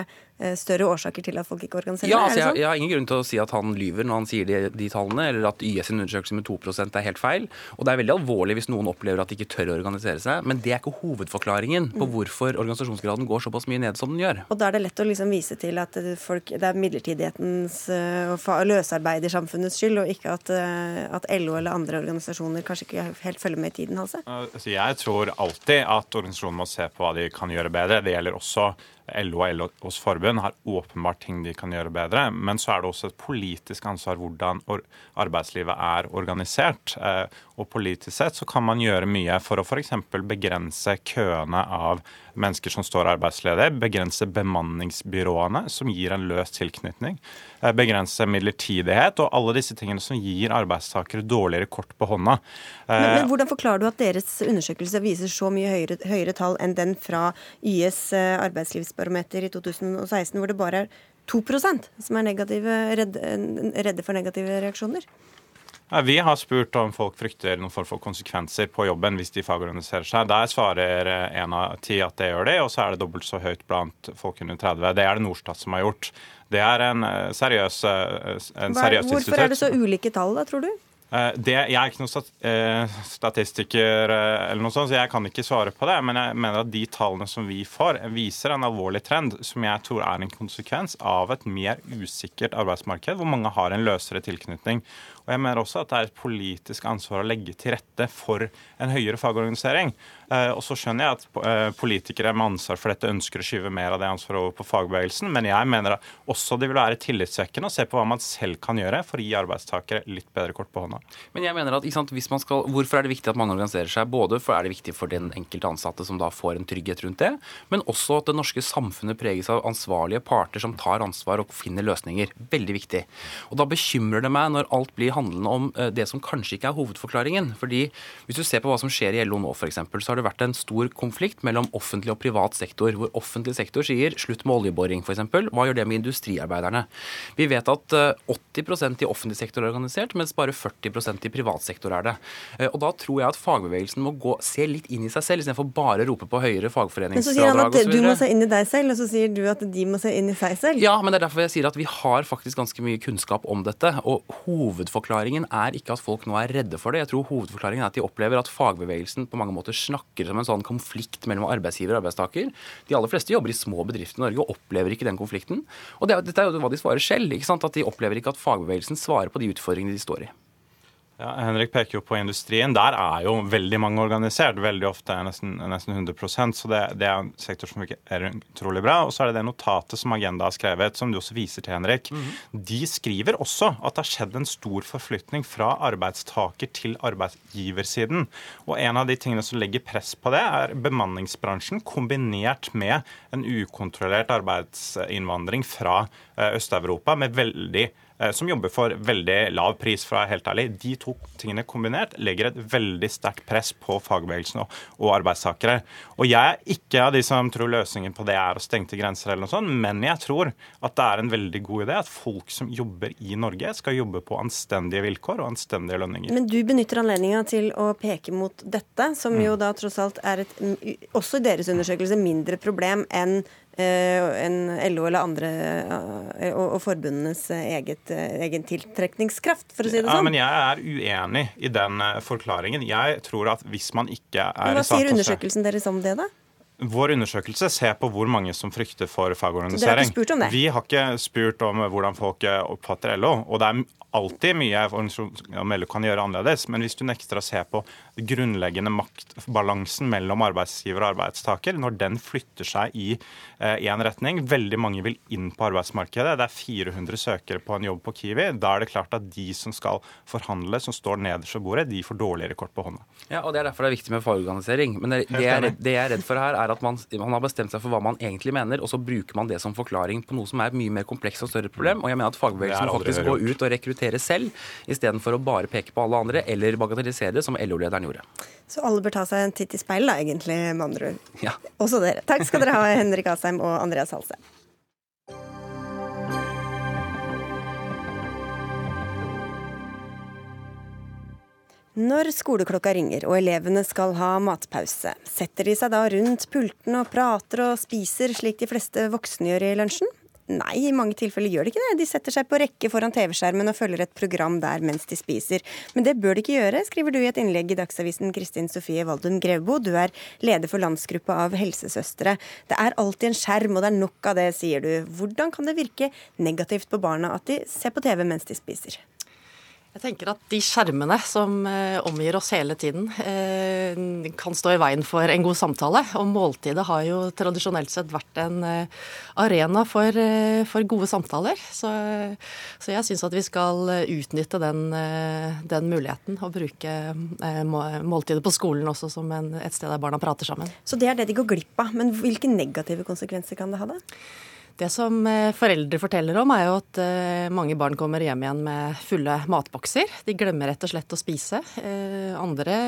større årsaker til at folk ikke organiserer ja, altså, jeg, jeg, har ingen grunn til å si at han lyver når han sier de, de tallene, eller at YS' sin undersøkelse med 2% er helt feil. Og det er veldig alvorlig hvis noen opplever at de ikke tør å organisere seg, men det er ikke hovedforklaringen på mm. hvorfor organisasjonsgraden går såpass mye ned som den gjør. Og da er det lett å liksom vise til at folk, det er midlertidighetens eh, og løsarbeidersamfunnets skyld, og ikke at, eh, at, LO eller andre organisasjoner kanskje ikke helt følger med i tiden, altså. altså jeg tror alltid at organisasjonen må se på hva de kan gjøre bedre. Det gjelder også LO og LOs forbund har åpenbart ting de kan gjøre bedre. Men så er det også et politisk ansvar hvordan arbeidslivet er organisert. Eh, og politisk sett så kan man gjøre mye for å f.eks. begrense køene av mennesker som står arbeidsledige, begrense bemanningsbyråene, som gir en løs tilknytning, begrense midlertidighet og alle disse tingene som gir arbeidstakere dårligere kort på hånda. Men, men Hvordan forklarer du at deres undersøkelse viser så mye høyere, høyere tall enn den fra YS eh, arbeidslivsbarometer i 2016, hvor det bare er 2% som er redde, redde for negative reaksjoner. Ja, vi har spurt om folk frykter noen form for konsekvenser på jobben hvis de fagorganiserer seg. Der svarer én av ti at det gjør det, og så er det dobbelt så høyt blant folk under 30. Det er det Norstat som har gjort. Det er en seriøs, en seriøs Hvorfor er det så ulike tall, da, tror du? Eh, det, jeg er ikke noen eh, statistiker, eh, eller noe sånt, så jeg kan ikke svare på det. Men jeg mener at de tallene som vi får, viser en alvorlig trend som jeg tror er en konsekvens av et mer usikkert arbeidsmarked, hvor mange har en løsere tilknytning. Og jeg mener også at det er et politisk ansvar å legge til rette for en høyere fagorganisering. Eh, og så skjønner jeg at eh, politikere med ansvar for dette ønsker å skyve mer av det ansvaret over på fagbevegelsen, men jeg mener at også det vil være tillitvekkende å se på hva man selv kan gjøre for å gi arbeidstakere litt bedre kort på hånda. Men jeg mener at sant, skal, Hvorfor er det viktig at mange organiserer seg? Både for er det viktig for den enkelte ansatte som da får en trygghet rundt det, men også at det norske samfunnet preges av ansvarlige parter som tar ansvar og finner løsninger. Veldig viktig. Og Da bekymrer det meg når alt blir handlende om eh, det som kanskje ikke er hovedforklaringen. Fordi Hvis du ser på hva som skjer i LO nå, f.eks., så har det vært en stor konflikt mellom offentlig og privat sektor, hvor offentlig sektor sier slutt med oljeboring f.eks. Hva gjør det med industriarbeiderne? Vi vet at 80 eh, i offentlig sektor er organisert, mens bare 40% i privat sektor er det. Eh, og Da tror jeg at fagbevegelsen må gå, se litt inn i seg selv, istedenfor bare rope på høyere fagforeningsfradrag osv. Du må se inn i deg selv, og så sier du at de må se inn i seg selv. Ja, men det er derfor jeg sier at vi har faktisk ganske mye kunnskap om dette. Og hovedforklaringen er ikke at folk nå er redde for det. Jeg tror hovedforklaringen er at de opplever at fagbevegelsen på mange måter snakker som en sånn konflikt mellom arbeidsgiver og arbeidstaker. De aller fleste jobber i små bedrifter i Norge og opplever ikke den konflikten. Og det, dette er jo hva de svarer selv. At de opplever ikke at fagbevegelsen svarer på de utfordringene de står i. Ja, Henrik peker jo på industrien. Der er jo veldig mange organisert. Veldig ofte nesten, nesten 100% Så det, det, er en sektor som er utrolig bra. Og så er det det notatet som Agenda har skrevet, som du også viser til, Henrik. Mm -hmm. De skriver også at det har skjedd en stor forflytning fra arbeidstaker til arbeidsgiversiden. Og en av de tingene som legger press på det, er bemanningsbransjen kombinert med en ukontrollert arbeidsinnvandring fra eh, Øst-Europa med veldig som jobber for veldig lav pris, for å være helt ærlig. De to tingene kombinert legger et veldig sterkt press på fagbevegelsen og, og arbeidstakere. Og jeg er ikke av de som tror løsningen på det er å stengte grenser eller noe sånt, men jeg tror at det er en veldig god idé at folk som jobber i Norge, skal jobbe på anstendige vilkår og anstendige lønninger. Men du benytter anledninga til å peke mot dette, som jo mm. da tross alt er et, også i deres undersøkelse, mindre problem enn Eh, enn LO eller andre eh, og, og forbundenes eget, eh, egen tiltrekningskraft, for å si det sånn. Ja, men jeg er uenig i den forklaringen. Jeg tror at hvis man ikke er Hva sier undersøkelsen deres om det, da? Vår undersøkelse ser på hvor mange som frykter for fagorganisering. Dere har ikke spurt om det? Vi har ikke spurt om hvordan folk oppfatter LO. Og det er alltid mye LO kan gjøre annerledes, men hvis du nekter å se på grunnleggende maktbalansen mellom arbeidsgiver og arbeidstaker, når den flytter seg i én eh, retning Veldig mange vil inn på arbeidsmarkedet. Det er 400 søkere på en jobb på Kiwi. Da er det klart at de som skal forhandle, som står nederst ved bordet, de får dårligere kort på hånda. Ja, og Det er derfor det er viktig med fagorganisering. Men det, det, jeg, det jeg er redd for her, er at man, man, har bestemt seg for hva man egentlig mener, og så bruker man det som forklaring på noe som er mye mer komplekst og større problem. Og jeg mener at fagbevegelsen faktisk går ut og rekrutterer selv, istedenfor å bare peke på alle andre eller bagatellisere det, som LO-lederen gjorde. Så alle bør ta seg en titt i speilet, egentlig, med andre ord. Ja. Også dere. Takk skal dere ha, Henrik Asheim og Andreas Halse. Når skoleklokka ringer og elevene skal ha matpause, setter de seg da rundt pulten og prater og spiser slik de fleste voksne gjør i lunsjen? Nei, i mange tilfeller gjør de ikke det. De setter seg på rekke foran TV-skjermen og følger et program der mens de spiser. Men det bør de ikke gjøre, skriver du i et innlegg i Dagsavisen Kristin Sofie Valdun Grevbo. Du er leder for landsgruppa av helsesøstre. Det er alltid en skjerm, og det er nok av det, sier du. Hvordan kan det virke negativt på barna at de ser på TV mens de spiser? Jeg tenker at de skjermene som eh, omgir oss hele tiden, eh, kan stå i veien for en god samtale. Og måltidet har jo tradisjonelt sett vært en eh, arena for, for gode samtaler. Så, så jeg syns at vi skal utnytte den, den, muligheten og bruke måltidet på skolen også som en, et sted der barna prater sammen. Så det er det de går glipp av. Men hvilke negative konsekvenser kan det ha, da? Det som eh, foreldre forteller om, er jo at eh, mange barn kommer hjem igjen med fulle matbokser. De glemmer rett og slett å spise. Eh, andre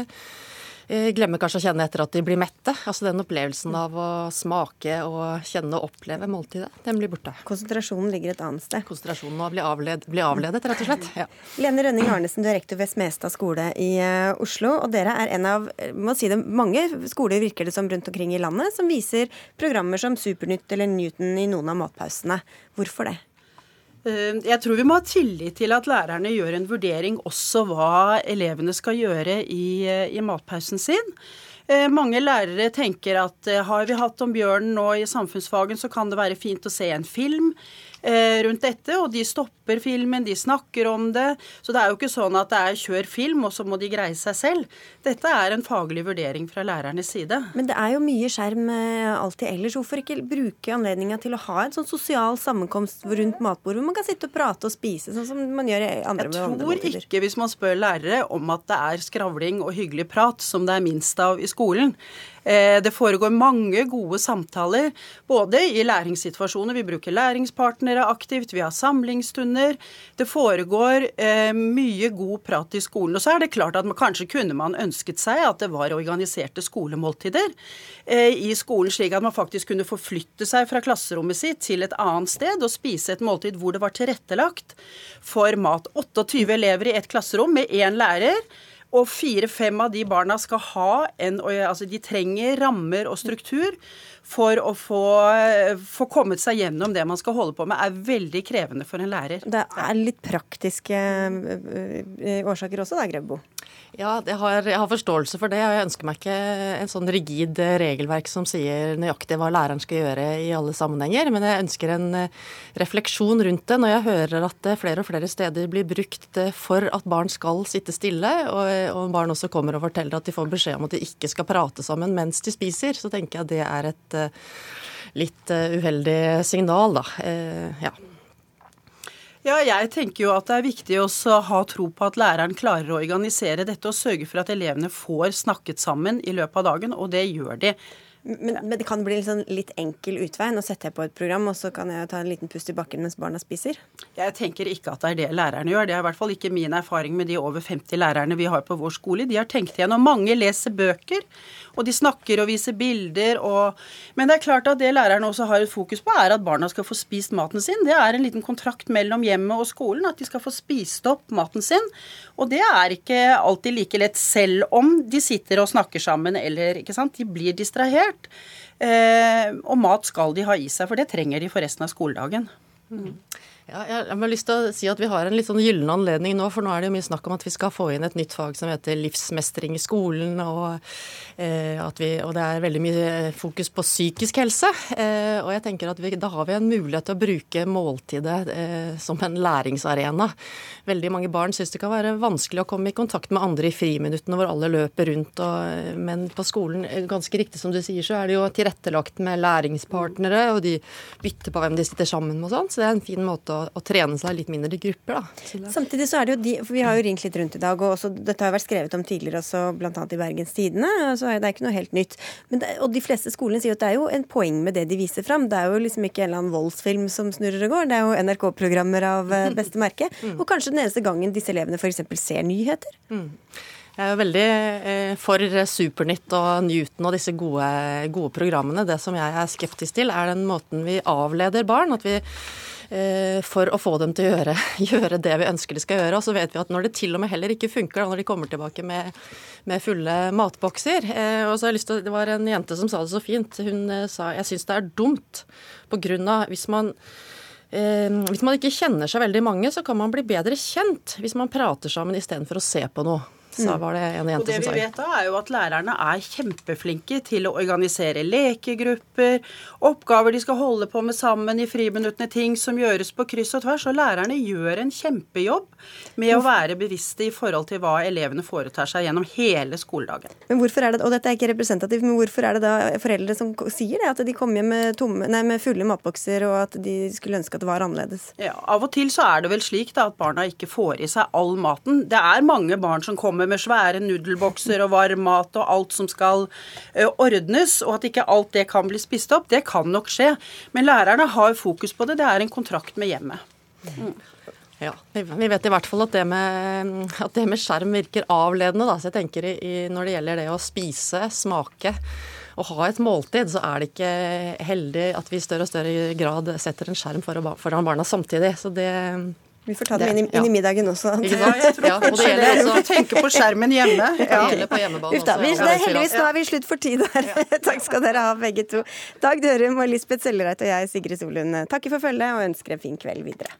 glemmer kanskje å kjenne etter at de blir mette. Altså den opplevelsen av å smake og kjenne og oppleve måltidet, den blir borte. Konsentrasjonen ligger et annet sted. Konsentrasjonen av å bli, avled, bli avledet, rett og slett. Ja. Lene Rønning Arnesen, du er rektor ved Smestad skole i uh, Oslo. Og dere er en av må si det, mange skoler virker det som rundt omkring i landet som viser programmer som Supernytt eller Newton i noen av matpausene. Hvorfor det? Eh, jeg tror vi må ha tillit til at lærerne gjør en vurdering også hva elevene skal gjøre i, eh, i matpausen sin. Eh, mange lærere tenker at har vi hatt om bjørnen nå i samfunnsfagen, så kan det være fint å se en film rundt dette, og de stopper filmen, de snakker om det. Så det er jo ikke sånn at det er kjør film, og så må de greie seg selv. Dette er en faglig vurdering fra lærernes side. Men det er jo mye skjerm alltid ellers. Hvorfor ikke bruke anledninga til å ha en sånn sosial sammenkomst rundt matbordet, hvor man kan sitte og prate og spise, sånn som man gjør i andre Jeg tror ikke, hvis man spør lærere, om at det er skravling og hyggelig prat som det er minst av i skolen. Det foregår mange gode samtaler, både i læringssituasjoner. Vi bruker læringspartnere aktivt, vi har samlingsstunder. Det foregår eh, mye god prat i skolen. Og så er det klart at man, kanskje kunne man ønsket seg at det var organiserte skolemåltider eh, i skolen, slik at man faktisk kunne forflytte seg fra klasserommet sitt til et annet sted og spise et måltid hvor det var tilrettelagt for mat. 28 elever i ett klasserom med én lærer. Og fire-fem av de barna skal ha en Altså, de trenger rammer og struktur for å få, få, kommet seg gjennom det man skal holde på med, er veldig krevende for en lærer. Det er litt praktiske årsaker også da, Grevbo? Ja, jeg har, jeg har, forståelse for det. og Jeg ønsker meg ikke en sånn rigid regelverk som sier nøyaktig hva læreren skal gjøre i alle sammenhenger, men jeg ønsker en refleksjon rundt det når jeg hører at det flere og flere steder blir brukt for at barn skal sitte stille, og, og barn også kommer og forteller at de får beskjed om at de ikke skal prate sammen mens de spiser. Så tenker jeg det er et litt uheldig signal, da. Ja. Ja, jeg tenker jo at det er viktig å ha tro på at læreren klarer å organisere dette og sørge for at elevene får snakket sammen i løpet av dagen, og det gjør de. Men, men, det kan bli sånn litt enkel utvei. Nå setter jeg på et program, og så kan jeg ta en liten pust i bakken mens barna spiser. Jeg tenker ikke at det er det lærerne gjør. Det er i hvert fall ikke min erfaring med de over 50 lærerne vi har på vår skole. De har tenkt igjennom. Mange leser bøker, og de snakker og viser bilder. Og... Men det er klart at det lærerne også har et fokus på, er at barna skal få spist maten sin. Det er en liten kontrakt mellom hjemmet og skolen, at de skal få spist opp maten sin. Og det er ikke alltid like lett, selv om de sitter og snakker sammen eller ikke sant. De blir distrahert. Eh, og mat skal de ha i seg, for det trenger de for resten av skoledagen. Mm. Ja, jeg har lyst til å si at Vi har en litt sånn gyllen anledning nå, for nå er det jo mye snakk om at vi skal få inn et nytt fag som heter livsmestring i skolen. Og, eh, vi, og det er veldig mye fokus på psykisk helse. Eh, og jeg tenker at vi, Da har vi en mulighet til å bruke måltidet eh, som en læringsarena. Veldig mange barn syns det kan være vanskelig å komme i kontakt med andre i friminuttene hvor alle løper rundt. Og, men på skolen, eh, ganske riktig som du sier, så er det jo tilrettelagt med læringspartnere, og de bytter på hvem de sitter sammen med og sånn. Så det er en fin måte å, å trene seg litt mindre i grupper. Da. Samtidig så er det jo de, for Vi har jo ringt litt rundt i dag, og også, dette har vært skrevet om tidligere også, bl.a. i Bergens Tidende. Så det er ikke noe helt nytt. Det, og de fleste skolene sier at det er jo en poeng med det de viser fram. Det er jo liksom ikke en eller annen voldsfilm som snurrer og går, det er jo NRK-programmer av eh, beste merke. Mm. Og kanskje den eneste gangen disse elevene f.eks. ser nyheter. Mm. Jeg er jo veldig eh, for Supernytt og Newton og disse gode, gode programmene. Det som jeg er skeptisk til, er den måten vi avleder barn. At vi for å få dem til å gjøre, gjøre, det vi ønsker de skal gjøre. Og så vet vi at når det til og med heller ikke funker, når de kommer tilbake med, med fulle matbokser eh, og så har jeg lyst til, Det var en jente som sa det så fint. Hun eh, sa jeg syns det er dumt på grunn av hvis man hvis man ikke kjenner seg veldig mange, så kan man bli bedre kjent hvis man prater sammen istedenfor å se på noe sa mm. var det en jente og det vi vet da er jo at Lærerne er kjempeflinke til å organisere lekegrupper, oppgaver de skal holde på med sammen i friminuttene, ting som gjøres på kryss og tvers. Og lærerne gjør en kjempejobb med å være bevisste i forhold til hva elevene foretar seg gjennom hele skoledagen. Men hvorfor er det, og dette er ikke representativt, men hvorfor er det da foreldre som sier det? At de kommer hjem med, tomme, nei, med fulle matbokser, og at de skulle ønske at det var annerledes? Ja, Av og til så er det vel slik da at barna ikke får i seg all maten. Det er mange barn som kommer kommer med svære nudelbokser og varm mat og alt som skal uh, ordnes, og at ikke alt det kan bli spist opp, det kan nok skje. Men lærerne har fokus på det. Det er en kontrakt med hjemmet. Mm. Ja, Vi vet i hvert fall at det med, at det med skjerm virker avledende. Da. Så jeg tenker i, Når det gjelder det å spise, smake og ha et måltid, så er det ikke heldig at vi i større og større grad setter en skjerm foran barna samtidig. Så det vi får ta dem inn, i, inn i middagen også. Ja, jeg tror ja, og det gjelder også å tenke på skjermen hjemme. Ja. Det på hjemmebane Ufta, vi, det, heldigvis nå er vi slutt for tid her. Takk skal dere ha, begge to. Dag Dørum og Lisbeth Sellereit og jeg, Sigrid Solund, takker for følget og ønsker en fin kveld videre.